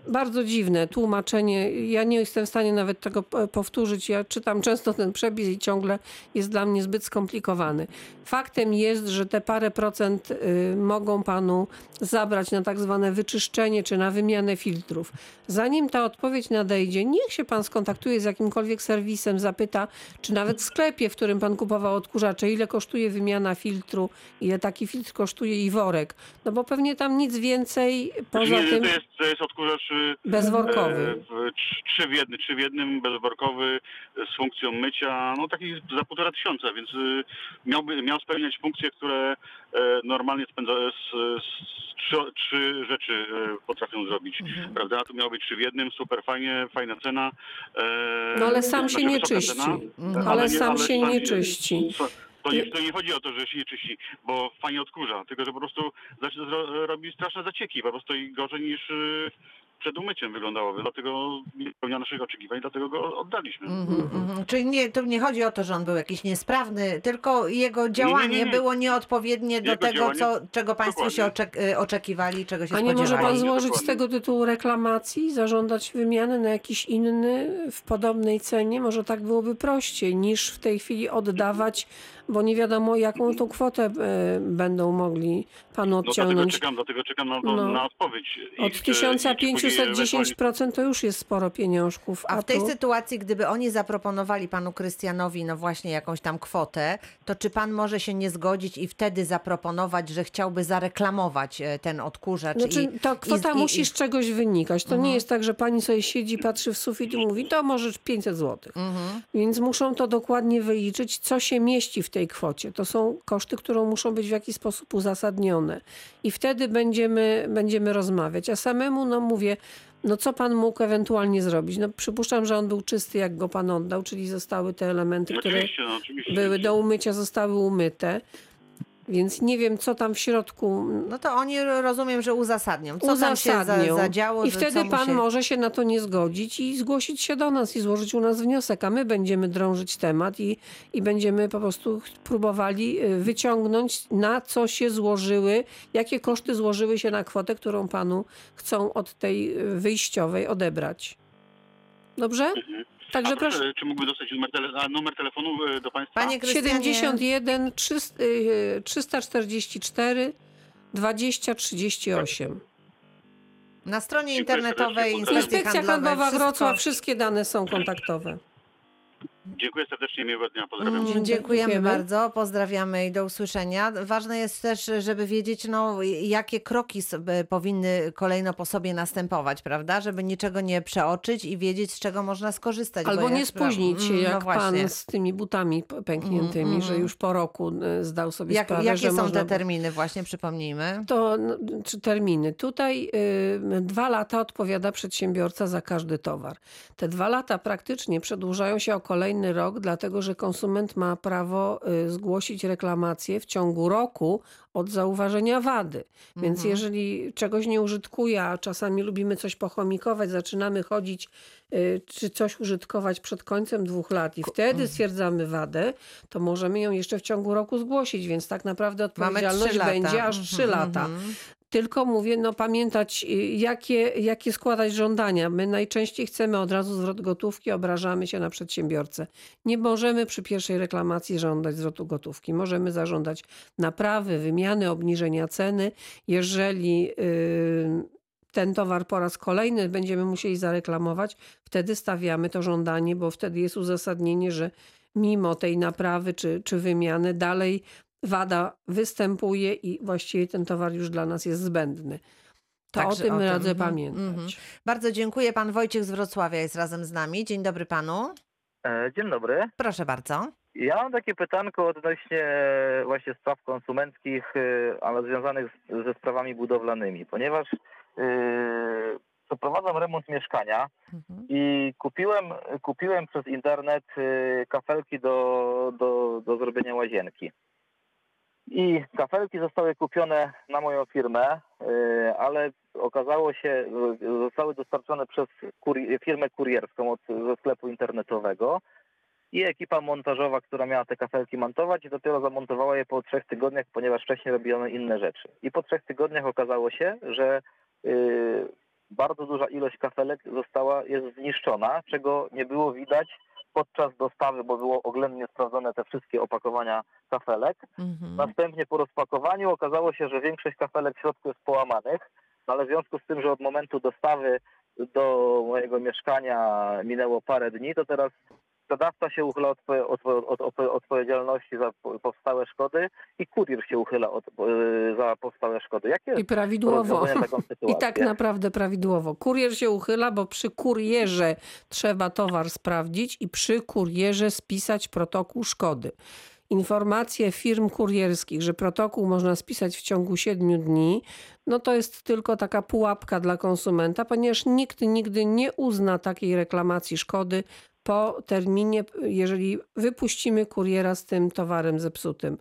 bardzo dziwne tłumaczenie. Ja nie jestem w stanie nawet tego powtórzyć. Ja czytam często ten przepis i ciągle jest dla mnie zbyt skomplikowany. Faktem jest, że te parę procent y, mogą panu zabrać na tak zwane wyczyszczenie czy na wymianę filtrów. Zanim ta odpowiedź nadejdzie, niech się pan skontaktuje z jakimkolwiek serwisem, zapyta, czy nawet w sklepie, w którym pan kupował odkurzacze, ile kosztuje wymiana filtru, ile taki filtr kosztuje i worek. No bo pewnie tam nic więcej poza nie, tym to, jest, to jest odkurzacz e, bezworkowy. e, w- trzy w jednym, trzy w jednym, bezworkowy, z funkcją mycia, no taki za półtora tysiąca, więc e, miałby, miał spełniać funkcje, które e, normalnie spędza, z, z trzy, trzy rzeczy e, potrafią zrobić, Mhm. prawda? Tu miał być trzy w jednym, super fajnie, fajna cena. e, No ale sam się znaczy nie wysoka czyści. cena, Mhm. Ale sam się nie czyści. To, nie, to nie chodzi o to, że się nie czyści, bo fajnie odkurza, tylko że po prostu robi straszne zacieki, po prostu i gorzej niż y, przed umyciem wyglądałoby. Dlatego nie spełnia naszych oczekiwań, dlatego go oddaliśmy. Mhm, mhm. Czyli nie, tu nie chodzi o to, że on był jakiś niesprawny, tylko jego działanie nie, nie. było nieodpowiednie do Jego tego, działanie- co, czego państwo się Dokładnie. oczek- y, oczekiwali, czego się A nie może spodziewali. pan złożyć z tego tytułu reklamacji, zażądać wymiany na jakiś inny w podobnej cenie? Może tak byłoby prościej niż w tej chwili oddawać, bo nie wiadomo jaką tą kwotę e, będą mogli panu No dlatego odciągnąć. czekam, dlatego czekam na, No. na odpowiedź. Od ich, e, i czy później 1510% to już jest sporo pieniążków. A w tej tu... sytuacji, gdyby oni zaproponowali panu Krystianowi, no właśnie jakąś tam kwotę, to czy pan może się nie zgodzić i wtedy zaproponować, że chciałby zareklamować e, ten odkurzacz? Znaczy, i, ta kwota i- i- musi i- z czegoś wynikać. To Mhm. nie jest tak, że pani sobie siedzi, patrzy w sufit i mówi, to może 500 zł. Mhm. Więc muszą to dokładnie wyliczyć, co się mieści w tej kwocie. To są koszty, które muszą być w jakiś sposób uzasadnione. I wtedy będziemy, będziemy rozmawiać. A samemu, no mówię, no co pan mógł ewentualnie zrobić? No przypuszczam, że on był czysty, jak go pan oddał, czyli zostały te elementy, które Oczywiście, no, oczywiście. były do umycia, zostały umyte. Więc nie wiem, co tam w środku No to oni rozumiem, że uzasadnią. Co tam się za, uzasadnią. zadziało, I wtedy pan się... może się na to nie zgodzić i zgłosić się do nas i złożyć u nas wniosek, a my będziemy drążyć temat i, i będziemy po prostu próbowali y, wyciągnąć na co się złożyły, jakie koszty złożyły się na kwotę, którą panu chcą od tej y, wyjściowej odebrać. Dobrze? Mhm. Także A proszę. czy mógłby dostać numer, tele, numer telefonu e, do Państwa? Panie Krystianie, 71 300, y, 344 20 38. na stronie internetowej. Inspekcji Inspekcja Handlowej Handlowa wszystko... Wrocław, wszystkie dane są kontaktowe. Dziękuję serdecznie, miłego dnia, pozdrawiam. Mm, Dziękujemy Dziękujemy. bardzo, pozdrawiamy i do usłyszenia. Ważne jest też, żeby wiedzieć, no, jakie kroki sobie powinny kolejno po sobie następować, prawda? Żeby niczego nie przeoczyć i wiedzieć, z czego można skorzystać. bo Albo jak nie spóźnić się, Mm, jak no właśnie. pan z tymi butami pękniętymi, Mm, że mm. już po roku y, zdał sobie Jak, sprawę, jakie że są można... te terminy właśnie, przypomnijmy? To no, czy terminy. Tutaj y, dwa lata odpowiada przedsiębiorca za każdy towar. Te dwa lata praktycznie przedłużają się o kolejny rok, dlatego że konsument ma prawo y, zgłosić reklamację w ciągu roku od zauważenia wady. Więc Mhm. jeżeli czegoś nie użytkuje, a czasami lubimy coś pochomikować, zaczynamy chodzić y, czy coś użytkować przed końcem dwóch lat i wtedy stwierdzamy wadę, to możemy ją jeszcze w ciągu roku zgłosić, więc tak naprawdę odpowiedzialność będzie aż trzy Mhm, lata. Tylko mówię, no pamiętać, y, jakie, jakie składać żądania. My najczęściej chcemy od razu zwrot gotówki, obrażamy się na przedsiębiorcę. Nie możemy przy pierwszej reklamacji żądać zwrotu gotówki. Możemy zażądać naprawy, wymiany, obniżenia ceny. Jeżeli y, ten towar po raz kolejny będziemy musieli zareklamować, wtedy stawiamy to żądanie, bo wtedy jest uzasadnienie, że mimo tej naprawy czy, czy wymiany dalej wada występuje i właściwie ten towar już dla nas jest zbędny. To Także o tym o tym, radzę mhm, pamiętać. mhm. Bardzo dziękuję. Pan Wojciech z Wrocławia jest razem z nami. Dzień dobry panu. E, Dzień dobry. Proszę bardzo. Ja mam takie pytanko odnośnie e, właśnie spraw konsumenckich, ale związanych z, ze sprawami budowlanymi, ponieważ e, przeprowadzam remont mieszkania Mhm. i kupiłem, kupiłem przez internet kafelki do, do, do zrobienia łazienki. I kafelki zostały kupione na moją firmę, e, ale okazało się, zostały dostarczone przez firmę kurierską od, ze sklepu internetowego i ekipa montażowa, która miała te kafelki montować, dopiero zamontowała je po trzech tygodniach, ponieważ wcześniej robiono inne rzeczy. I po trzech tygodniach okazało się, że yy, bardzo duża ilość kafelek została, jest zniszczona, czego nie było widać podczas dostawy, bo było oględnie sprawdzone te wszystkie opakowania kafelek. Mhm. Następnie po rozpakowaniu okazało się, że większość kafelek w środku jest połamanych, no ale w związku z tym, że od momentu dostawy do mojego mieszkania minęło parę dni, to teraz sprzedawca się uchyla od, od, od, od odpowiedzialności za po- powstałe szkody i kurier się uchyla od, e, za powstałe szkody. Jakie I prawidłowo. *laughs* I tak naprawdę prawidłowo. Kurier się uchyla, bo przy kurierze trzeba towar sprawdzić i przy kurierze spisać protokół szkody. Informacje firm kurierskich, że protokół można spisać w ciągu 7 dni, no to jest tylko taka pułapka dla konsumenta, ponieważ nikt nigdy nie uzna takiej reklamacji szkody po terminie, jeżeli wypuścimy kuriera z tym towarem zepsutym.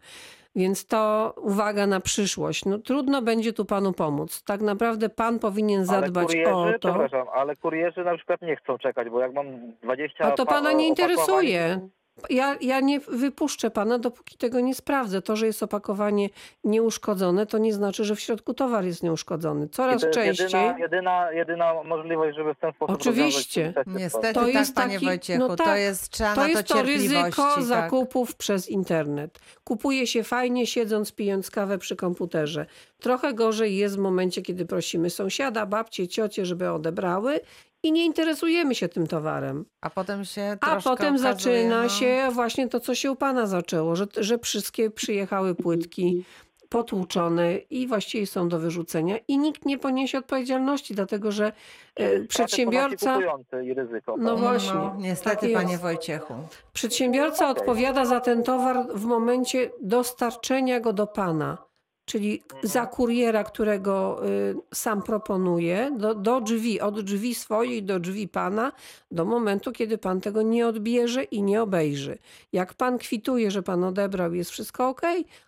Więc to uwaga na przyszłość. No, trudno będzie tu panu pomóc. Tak naprawdę pan powinien zadbać kurierzy, o to. Przepraszam, ale kurierzy na przykład nie chcą czekać, bo jak mam 20 A to pa- pana nie interesuje. Ja, ja nie wypuszczę pana, dopóki tego nie sprawdzę. To, że jest opakowanie nieuszkodzone, to nie znaczy, że w środku towar jest nieuszkodzony. Coraz to jest częściej. Jedyna, jedyna, jedyna możliwość, żeby w ten sposób Oczywiście. Niestety. To tak, jest panie taki- Wojciechu. no To tak, jest, trzeba To jest to to ryzyko tak. zakupów przez internet. Kupuje się fajnie, siedząc, pijąc kawę przy komputerze. Trochę gorzej jest w momencie, kiedy prosimy sąsiada, babcie, ciocie, żeby odebrały i nie interesujemy się tym towarem. A potem się A potem okazuje, zaczyna no, się właśnie to, co się u pana zaczęło, że, że wszystkie przyjechały płytki potłuczone i właściwie są do wyrzucenia i nikt nie poniesie odpowiedzialności, dlatego że e, przedsiębiorca... i ryzyko. No właśnie. No, niestety, tak panie Wojciechu. Przedsiębiorca Okej. odpowiada za ten towar w momencie dostarczenia go do pana, czyli za kuriera, którego y, sam proponuje, do, do drzwi, od drzwi swojej do drzwi pana, do momentu, kiedy pan tego nie odbierze i nie obejrzy. Jak pan kwituje, że pan odebrał, jest wszystko ok,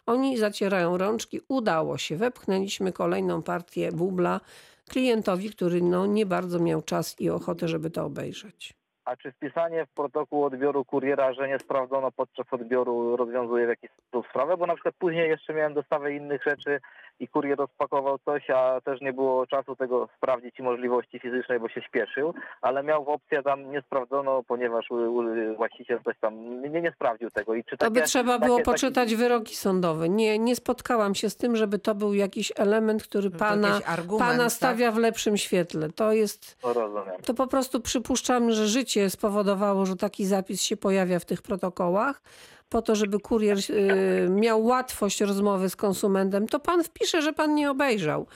oni zacierają rączki, udało się, wepchnęliśmy kolejną partię bubla klientowi, który no, nie bardzo miał czas i ochotę, żeby to obejrzeć. A czy wpisanie w protokół odbioru kuriera, że nie sprawdzono podczas odbioru rozwiązuje w jakiś sposób sprawę? Bo na przykład później jeszcze miałem dostawę innych rzeczy i kurier rozpakował coś, a też nie było czasu tego sprawdzić i możliwości fizycznej, bo się śpieszył, ale miał opcję tam nie sprawdzono, ponieważ u, u, właściciel coś tam nie, nie sprawdził tego. I czy To by takie- trzeba było takie- poczytać wyroki sądowe. Nie, nie spotkałam się z tym, żeby to był jakiś element, który To pana, argument, pana tak? stawia w lepszym świetle. To jest, No, rozumiem. to po prostu przypuszczam, że życie spowodowało, że taki zapis się pojawia w tych protokołach, po to, żeby kurier y, miał łatwość rozmowy z konsumentem. To pan wpisze, że pan nie obejrzał.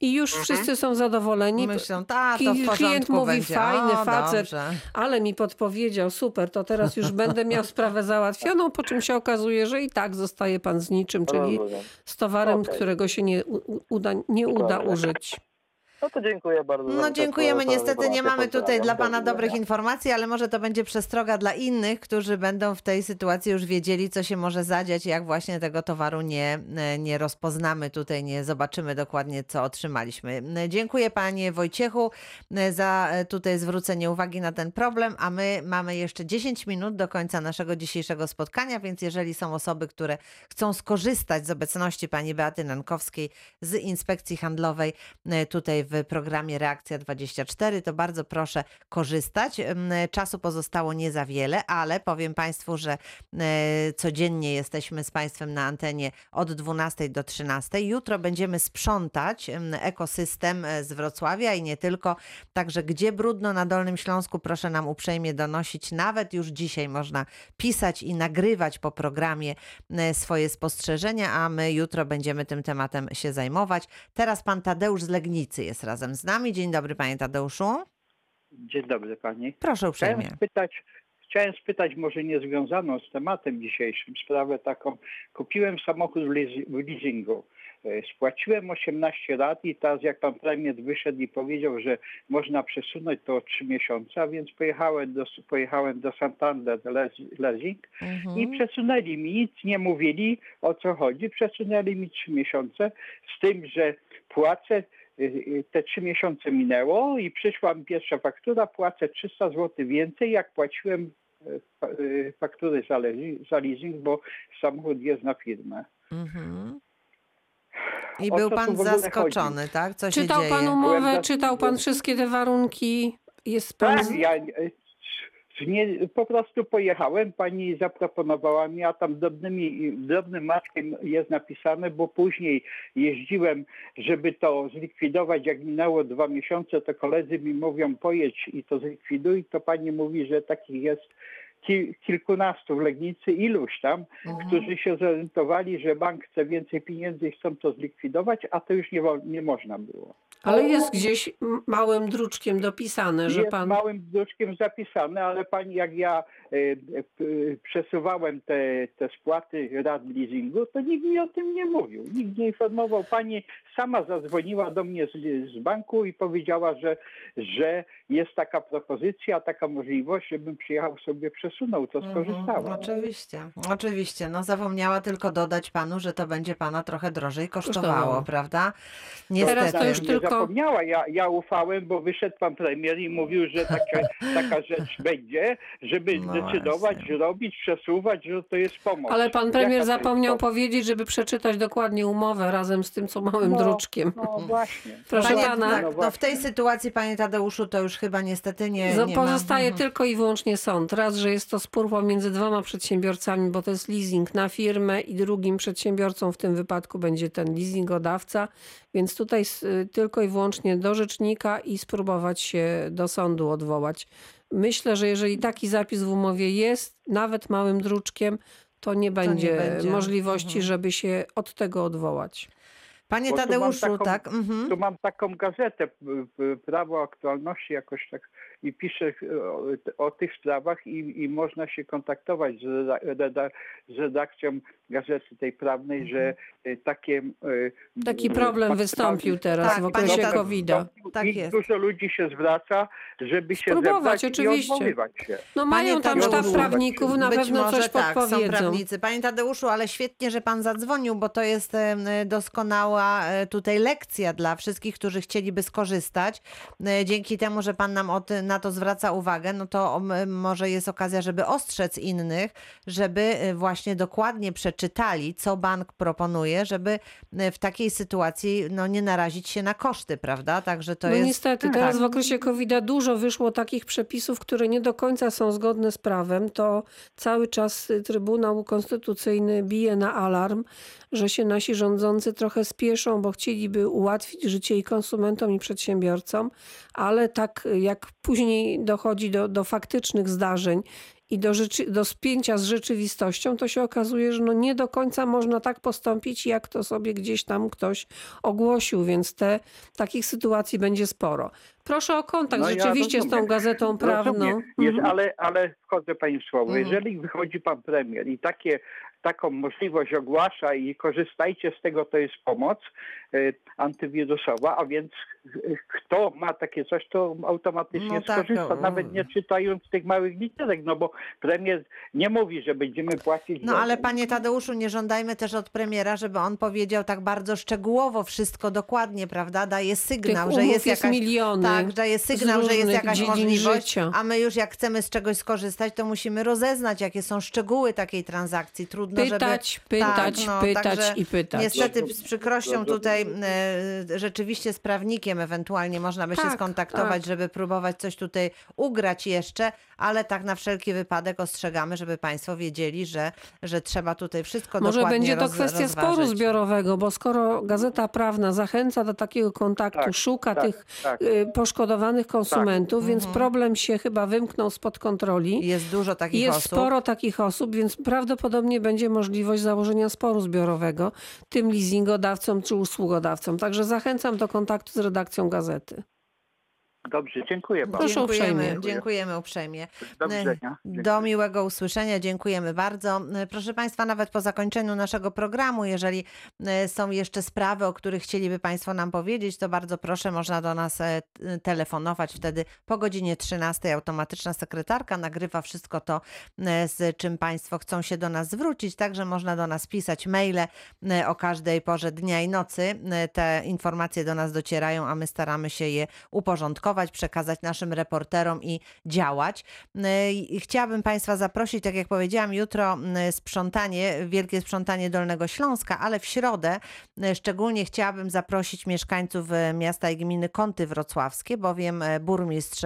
I już Mhm. wszyscy są zadowoleni. Myślą, ta, to w Klient mówi, będzie. fajny o, facet, Dobrze. ale mi podpowiedział, super, to teraz już będę miał sprawę załatwioną, po czym się okazuje, że i tak zostaje pan z niczym, czyli z towarem, Okej. którego się nie uda, nie uda użyć. No to dziękuję bardzo. No dziękujemy. te Niestety nie mamy tutaj dla Pana dobrych informacji, ale może to będzie przestroga dla innych, którzy będą w tej sytuacji już wiedzieli, co się może zadziać, jak właśnie tego towaru nie, nie rozpoznamy tutaj, nie zobaczymy dokładnie, co otrzymaliśmy. Dziękuję Panie Wojciechu za tutaj zwrócenie uwagi na ten problem, a my mamy jeszcze 10 minut do końca naszego dzisiejszego spotkania, więc jeżeli są osoby, które chcą skorzystać z obecności Pani Beaty Nankowskiej z Inspekcji Handlowej e, tutaj w programie Reakcja 24, to bardzo proszę korzystać. Czasu pozostało nie za wiele, ale powiem Państwu, że e, codziennie jesteśmy z Państwem na antenie od 12 do 13. Jutro będziemy sprzątać em, ekosystem e, z Wrocławia i nie tylko. Także gdzie brudno na Dolnym Śląsku, proszę nam uprzejmie donosić. Nawet już dzisiaj można pisać i nagrywać po programie e, swoje spostrzeżenia, a my jutro będziemy tym tematem się zajmować. Teraz pan Tadeusz z Legnicy jest razem z nami. Dzień dobry, panie Tadeuszu. Dzień dobry pani. Proszę Chciałem uprzejmie. spytać, chciałem spytać może nie związaną z tematem dzisiejszym, sprawę taką. Kupiłem samochód w leasi- w leasingu. E, Spłaciłem 18 lat i teraz jak pan premier wyszedł i powiedział, że można przesunąć to o 3 miesiące, a więc pojechałem do, pojechałem do Santander Leas- Leasing Mhm. i przesunęli mi, nic nie mówili o co chodzi, przesunęli mi 3 miesiące z tym, że płacę te trzy miesiące minęło i przyszła mi pierwsza faktura, płacę 300 zł więcej, jak płaciłem y, y, faktury za, leasing- za leasing, bo samochód jest na firmę. Mhm. I O był pan zaskoczony, tak? Co się Czytał dzieje? pan umowę, czytał pan wszystkie te warunki? Jest pan... Tak, ja y, nie, po prostu pojechałem, pani zaproponowała mi, a tam drobnymi, drobnym maczkiem jest napisane, bo później jeździłem, żeby to zlikwidować, jak minęło dwa miesiące, to koledzy mi mówią pojedź i to zlikwiduj, to pani mówi, że takich jest ki- kilkunastu w Legnicy, iluś tam, Mhm. którzy się zorientowali, że bank chce więcej pieniędzy i chcą to zlikwidować, a to już nie, nie można było. Ale jest gdzieś małym druczkiem dopisane, że jest pan... małym druczkiem zapisane, ale pani, jak ja e, e, przesuwałem te, te spłaty rat leasingu, to nikt mi o tym nie mówił. Nikt nie informował. Pani sama zadzwoniła do mnie z, z banku i powiedziała, że, że jest taka propozycja, taka możliwość, żebym przyjechał sobie przesunął, to skorzystałem. Mhm, oczywiście, oczywiście. No zapomniała tylko dodać panu, że to będzie pana trochę drożej kosztowało, Kosztowało. prawda? Teraz Niestety. to już tylko- zapomniała. Ja, ja ufałem, bo wyszedł pan premier i mówił, że taka, *laughs* taka rzecz będzie, żeby No zdecydować, właśnie. robić, przesuwać, że to jest pomoc. Ale pan premier Jaka zapomniał powiedzieć, żeby przeczytać dokładnie umowę razem z tym, co małym No, druczkiem. No właśnie. Proszę Panie, pana. tak, No no w tej sytuacji, panie Tadeuszu, to już chyba niestety nie, nie ma. Pozostaje Mhm. tylko i wyłącznie sąd. Raz, że jest to spór pomiędzy dwoma przedsiębiorcami, bo to jest leasing na firmę i drugim przedsiębiorcą w tym wypadku będzie ten leasingodawca, więc tutaj tylko i wyłącznie do rzecznika i spróbować się do sądu odwołać. Myślę, że jeżeli taki zapis w umowie jest, nawet małym druczkiem, to nie będzie, będzie. możliwości, Mhm. żeby się od tego odwołać. Panie Bo tu Tadeuszu, taką- tak? Mhm. Tu mam taką gazetę, Prawo Aktualności jakoś tak i piszę o, o tych sprawach i, i można się kontaktować z, reda- z redakcją gazety tej prawnej, że y, takie... y, Taki problem wystąpił teraz Tak, w panie okresie COVID-a. Tak I jest. dużo ludzi się zwraca, żeby się Spróbować, zebrać i oczywiście. odwoływać się. No Panie mają tam sztab prawników, na Być pewno coś tak, są podpowiedzą. prawnicy. Panie Tadeuszu, ale świetnie, że pan zadzwonił, bo to jest doskonała e, tutaj lekcja dla wszystkich, którzy chcieliby skorzystać. E, Dzięki temu, że pan nam o ty- na to zwraca uwagę, no to może jest okazja, żeby ostrzec innych, żeby e, właśnie dokładnie przeczytali, co bank proponuje, żeby e, w takiej sytuacji no, nie narazić się na koszty, prawda? Także to no jest... niestety, tak. teraz w okresie COVID-a dużo wyszło takich przepisów, które nie do końca są zgodne z prawem. To cały czas y, Trybunał Konstytucyjny bije na alarm, że się nasi rządzący trochę spieszą, bo chcieliby ułatwić życie i konsumentom, i przedsiębiorcom, ale tak jak później dochodzi do, do faktycznych zdarzeń i do, rzeczy, do spięcia z rzeczywistością, to się okazuje, że no nie do końca można tak postąpić, jak to sobie gdzieś tam ktoś ogłosił, więc te, takich sytuacji będzie sporo. Proszę o kontakt No ja rzeczywiście z tą gazetą prawną. Jest, Mhm. ale, ale wchodzę pani w słowo. Mhm. Jeżeli wychodzi pan premier i takie taką możliwość ogłasza i korzystajcie z tego, to jest pomoc antywirusowa, a więc kto ma takie coś, to automatycznie No tak, skorzysta, no, nawet nie czytając tych małych literek, no bo premier nie mówi, że będziemy płacić No ale panie Tadeuszu, nie żądajmy też od premiera, żeby on powiedział tak bardzo szczegółowo wszystko dokładnie, prawda? Daje sygnał, Tych że jest jest jakaś miliony tak, daje z sygnał, że jest jakaś możliwość, życia. a my już jak chcemy z czegoś skorzystać, to musimy rozeznać, jakie są szczegóły takiej transakcji. Trudno, Pytać, żeby Tak, pytać, pytać i pytać. Niestety z przykrością Dobrze. Tutaj e, rzeczywiście z prawnikiem ewentualnie można by się Tak, skontaktować, tak. żeby próbować coś tutaj ugrać jeszcze, ale tak na wszelki wypadek ostrzegamy, żeby Państwo wiedzieli, że, że trzeba tutaj wszystko Może dokładnie będzie to roz, kwestia sporu rozważyć. zbiorowego, bo skoro Gazeta Prawna zachęca do takiego kontaktu, Tak, szuka tak, tych tak. y, poszkodowanych konsumentów, więc Mhm. problem się chyba wymknął spod kontroli. Jest dużo takich Jest osób. sporo takich osób, więc prawdopodobnie będzie możliwość założenia sporu zbiorowego tym leasingodawcom czy Także zachęcam do kontaktu z redakcją gazety. Dobrze, dziękuję bardzo. Proszę dziękujemy, uprzejmie. dziękujemy uprzejmie. Do widzenia. Do miłego usłyszenia, dziękujemy bardzo. Proszę Państwa, nawet po zakończeniu naszego programu, jeżeli są jeszcze sprawy, o których chcieliby Państwo nam powiedzieć, to bardzo proszę, można do nas e, telefonować. Wtedy po godzinie 13 automatyczna sekretarka nagrywa wszystko to, z czym Państwo chcą się do nas zwrócić. Także można do nas pisać maile o każdej porze dnia i nocy. Te informacje do nas docierają, a my staramy się je uporządkować, przekazać naszym reporterom i działać. I Chciałabym Państwa zaprosić, tak jak powiedziałam, jutro m, sprzątanie, wielkie sprzątanie Dolnego Śląska, ale w środę e, szczególnie chciałabym zaprosić mieszkańców e, miasta i gminy Kąty Wrocławskie, bowiem e, burmistrz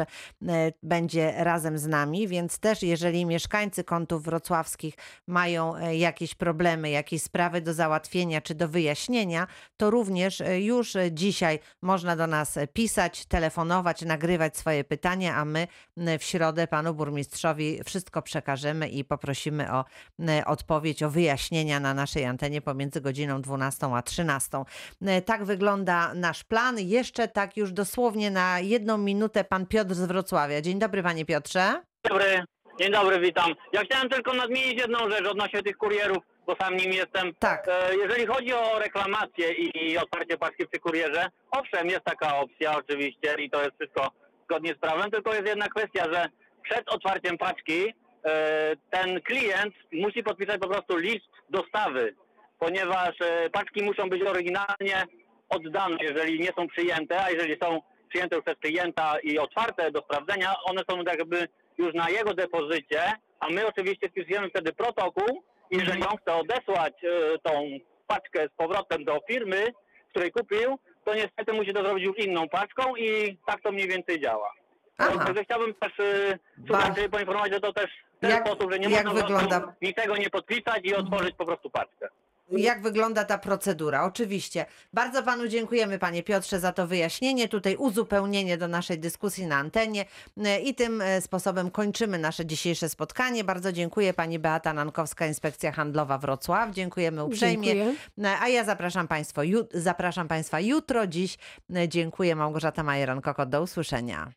będzie razem z nami, więc też jeżeli mieszkańcy Kątów Wrocławskich mają jakieś problemy, jakieś sprawy do załatwienia czy do wyjaśnienia, to również już dzisiaj można do nas pisać, telefonować, nagrywać swoje pytania, a my m, w środę panu burmistrzowi wszystko przekażemy i poprosimy o m, odpowiedź, o wyjaśnienia na naszej antenie pomiędzy godziną 12 a 13. E, Tak wygląda nasz plan. Jeszcze tak już dosłownie na jedną minutę pan Piotr z Wrocławia. Dzień dobry panie Piotrze. dobry, dzień dobry, witam. Ja chciałem tylko nadmienić jedną rzecz odnośnie tych kurierów, bo sam nim jestem. Tak. E, Jeżeli chodzi o reklamację i otwarcie paczki przy kurierze, owszem, jest taka opcja oczywiście i to jest wszystko zgodnie z prawem, tylko jest jedna kwestia, że przed otwarciem paczki e, ten klient musi podpisać po prostu list dostawy, ponieważ e, paczki muszą być oryginalnie oddane, jeżeli nie są przyjęte, a jeżeli są przyjęte już przez klienta i otwarte do sprawdzenia, one są jakby już na jego depozycie, a my oczywiście wpisujemy wtedy protokół. Jeżeli on chce odesłać e, tą paczkę z powrotem do firmy, której kupił, to niestety musi to zrobić już inną paczką i tak to mniej więcej działa. Aha. Także chciałbym też e, słuchaczy poinformować, że to też w ten Jak- sposób, że nie można wygląda- niczego nie podpisać i otworzyć po prostu paczkę. Jak wygląda ta procedura? Oczywiście. Bardzo panu dziękujemy, panie Piotrze, za to wyjaśnienie, tutaj uzupełnienie do naszej dyskusji na antenie E, i tym e, sposobem kończymy nasze dzisiejsze spotkanie. Bardzo dziękuję pani Beata Nankowska, Inspekcja Handlowa Wrocław. Dziękujemy uprzejmie. Dziękuję. E, A ja zapraszam, państwo, zapraszam państwa jutro, dziś. Dziękuję Małgorzata Majeran-Kokot. Do usłyszenia.